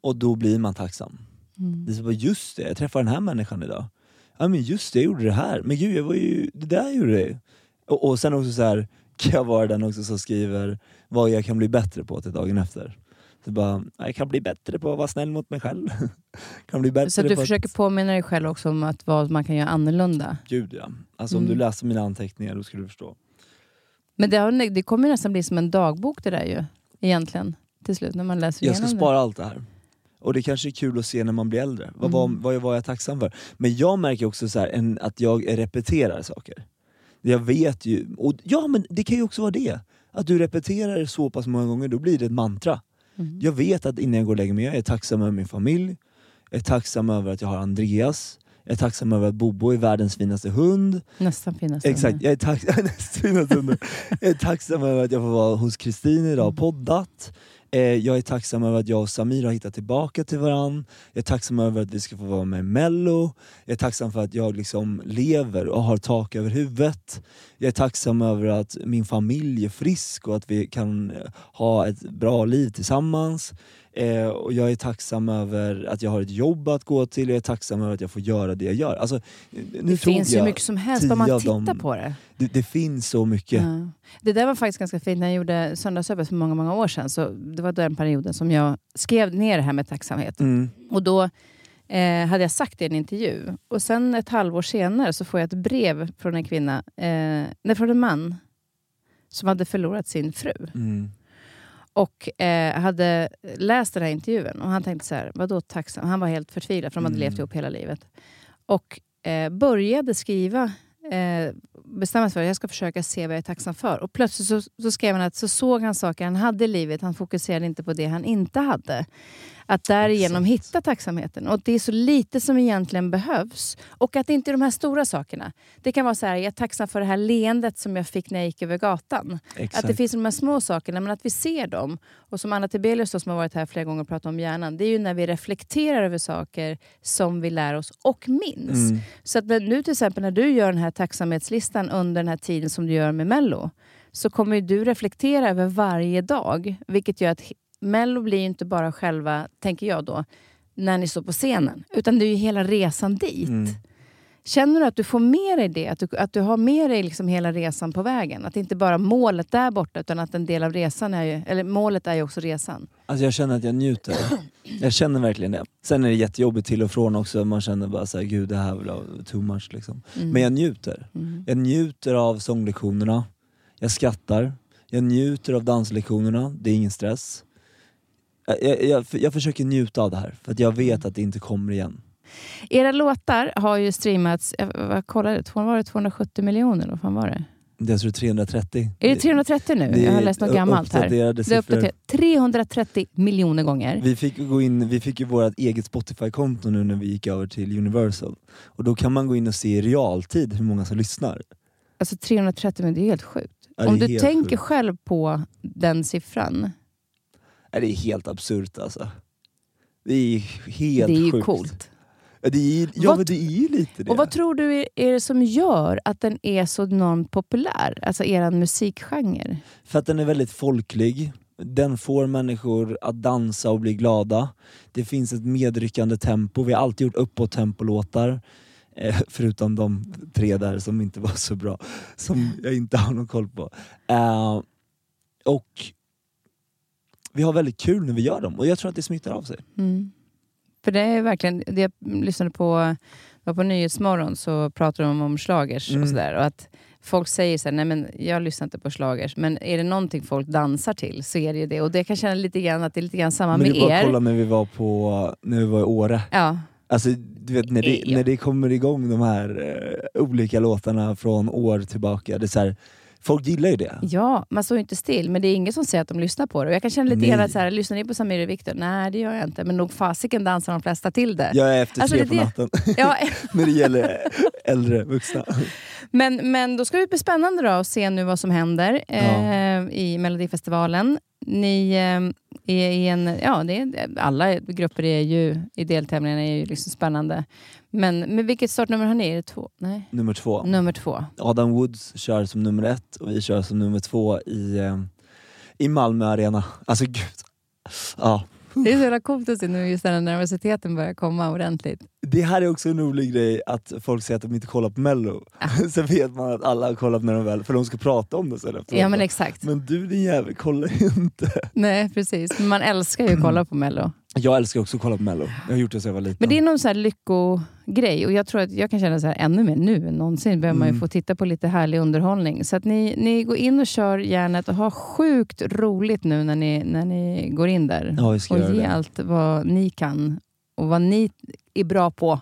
Och då blir man tacksam. Mm. Det är så bara, just det, jag träffade den här människan idag. Ja men just det, jag gjorde det här. Men gud, jag var ju, det där gjorde jag. Och, och sen också så här, kan jag vara den också som skriver vad jag kan bli bättre på till dagen efter. Så bara, jag kan bli bättre på att vara snäll mot mig själv. kan bli bättre Så att du på försöker påminna dig själv också om att vad man kan göra annorlunda. Gud ja. Alltså om Mm. du läser mina anteckningar då skulle du förstå. Men det, har, det kommer nästan bli som en dagbok det där ju. Egentligen. Till slut när man läser Jag ska spara allt det här. Och det kanske är kul att se när man blir äldre. Vad, Mm. vad var jag tacksam för? Men jag märker också så här, en, att jag repeterar saker. Jag vet ju, och ja men det kan ju också vara det. Att du repeterar så pass många gånger, då blir det ett mantra. det. Mm. Jag vet att innan jag går och lägger mig, jag är tacksam över min familj. Jag är tacksam över att jag har Andreas. Jag är tacksam över att Bobo är världens finaste hund. Nästan finaste. Exakt, jag är, tack, nästan finaste jag är tacksam över att jag får vara hos Kristin idag och poddat. Eh, jag är tacksam över att jag och Samir har hittat tillbaka till varann. Jag är tacksam över att vi ska få vara med i mello. Jag är tacksam för att jag liksom lever och har tak över huvudet. Jag är tacksam över att min familj är frisk och att vi kan eh, ha ett bra liv tillsammans. Eh, och jag är tacksam över att jag har ett jobb att gå till. Jag är tacksam över att jag får göra det jag gör. Alltså, Det finns ju jag mycket som helst om man tittar dem. på det. Det, det finns så mycket. Ja. Det där var faktiskt ganska fint när jag gjorde Söndagsöppet för många, många år sedan. Så det var den perioden som jag skrev ner det här med tacksamhet. Mm. Och då eh, hade jag sagt det i en intervju. Och sen ett halvår senare så får jag ett brev från en kvinna, eh, nej, från en man som hade förlorat sin fru. Mm. Och eh, hade läst den här intervjun och han tänkte så här, vadå tacksam? Han var helt förtvivlad för de hade Mm. levt ihop hela livet. Och eh, började skriva, eh, bestämma sig för att jag ska försöka se vad jag är tacksam för. Och plötsligt så, så skrev han att så såg han saker han hade i livet, han fokuserade inte på det han inte hade. Att därigenom Exakt. hitta tacksamheten. Och det är så lite som egentligen behövs. Och att det inte är de här stora sakerna. Det kan vara så här, jag är tacksam för det här leendet som jag fick när jag gick över gatan. Exakt. Att det finns de här små sakerna, men att vi ser dem. Och som Anna Tibelius som har varit här flera gånger och pratat om hjärnan, det är ju när vi reflekterar över saker som vi lär oss och minns. Mm. Så att nu till exempel när du gör den här tacksamhetslistan under den här tiden som du gör med Mello, så kommer du reflektera över varje dag. Vilket gör att Mello blir ju inte bara själva, tänker jag då, när ni står på scenen. Utan det är ju hela resan dit. Mm. Känner du att du får med dig det? Att du, att du har med dig liksom hela resan på vägen? Att inte bara målet där borta, utan att en del av resan är ju... Eller målet är ju också resan. Alltså jag känner att jag njuter. Jag känner verkligen det. Sen är det jättejobbigt till och från också. Man känner bara såhär, gud det här var too much liksom. Mm. Men jag njuter. Mm. Jag njuter av sånglektionerna. Jag skrattar. Jag njuter av danslektionerna. Det är ingen stress. Jag, jag, jag, försöker njuta av det här, för att jag vet att det inte kommer igen. Era låtar har ju streamats, jag, jag kollade, var det 270 miljoner? Vad fan var det? Jag tror 330. Är det 330 nu? Det är jag har läst något gammalt här. Det är uppdaterat. 330 miljoner gånger. Vi fick, gå in, vi fick ju vårt eget Spotify-konto nu när vi gick över till Universal. Och då kan man gå in och se i realtid hur många som lyssnar. Alltså 330 miljoner, det är helt sjukt. Ja, det Om är du tänker sjukt. själv på den siffran. Det är helt absurt alltså. Det är helt det är ju sjukt. coolt. Ja, det är, ja Vad- men det är ju lite det. Och vad tror du är, är det som gör att den är så enormt populär? Alltså eran musikgenre. För att den är väldigt folklig. Den får människor att dansa och bli glada. Det finns ett medryckande tempo. Vi har alltid gjort uppåt-tempolåtar. Eh, förutom de tre där som inte var så bra. Som jag inte har någon koll på. Eh, och vi har väldigt kul när vi gör dem och jag tror att det smittar av sig. Mm. För det är verkligen, det jag lyssnade på, var på Nyhetsmorgon så pratade de om slagers Mm. och sådär. Och att folk säger så här, nej men jag lyssnar inte på slagers, men är det någonting folk dansar till så är det ju det. Och det kan känna lite grann att det är lite grann samma Men med det är bara er. kolla när vi var, på, när vi var i Åre. Ja, Alltså, du vet, när, det, när det kommer igång de här eh, olika låtarna från år tillbaka. Det är så här, folk gillar ju det. ja, man står ju inte still, men det är ingen som säger att de lyssnar på det. Och jag kan känna lite grann att så här, lyssnar ni på Samir och Viktor? Nej, det gör jag inte. Men nog fasiken dansar de flesta till det. Jag är efter Alltså, tre på natten Ja, när det gäller äldre vuxna. Men, men då ska det bli spännande då att se nu vad som händer eh, i Melodifestivalen. Ni eh, är i en... Ja, det är, alla grupper är ju, i deltävlingarna är ju liksom spännande. Men, men vilket startnummer har ni? Är det två? Nej. Nummer två. Nummer två. Adam Woods kör som nummer ett och vi kör som nummer två i, eh, i Malmö Arena. Alltså gud. Ja. Det är så jävla coolt att se nu just den här nervositeten börjar komma ordentligt. Det här är också en rolig grej att folk säger att de inte kollar på mello. Sen vet man att alla har kollat när de väl, för de ska prata om det sen efteråt. Ja men exakt. Men du din jävel kollar ju inte. Nej precis. Men man älskar ju att kolla på Mello. Jag älskar också att kolla på mello. Jag har gjort det sedan jag var liten. Men det är någon så här lyckogrej och jag tror att jag kan känna så här ännu mer nu än någonsin behöver man ju Mm. få titta på lite härlig underhållning. Så att ni, ni går in och kör järnet och har sjukt roligt nu när ni, när ni går in där. Ja, och ge det. allt vad ni kan och vad ni är bra på.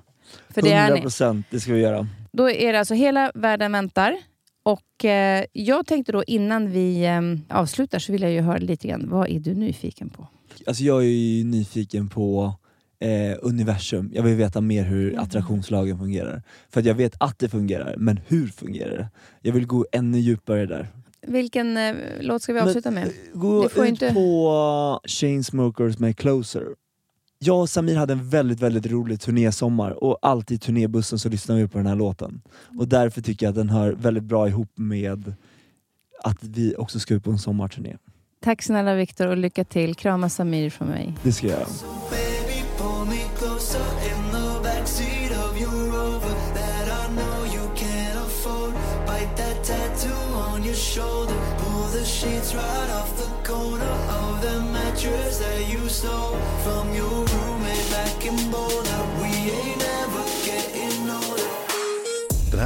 För det är 100 ni. procent, det ska vi göra. Då är det alltså hela världen väntar. Och eh, jag tänkte då innan vi eh, avslutar så vill jag ju höra lite grann, vad är du nyfiken på? Alltså jag är ju nyfiken på eh, universum. Jag vill veta mer hur Mm. attraktionslagen fungerar. För jag vet att det fungerar, men hur fungerar det? Jag vill gå ännu djupare där. Vilken eh, låt ska vi Men, avsluta med? Gå Det får ut inte- på Chainsmokers med Closer. Jag och Samir hade en väldigt, väldigt rolig turnésommar och alltid i turnébussen så lyssnar vi på den här låten. Och därför tycker jag att den hör väldigt bra ihop med att vi också ska ut på en sommarturné. Tack snälla Viktor och lycka till. Krama Samir från mig. Det ska jag göra. Pull the sheets right off the corner of the mattress that you stole from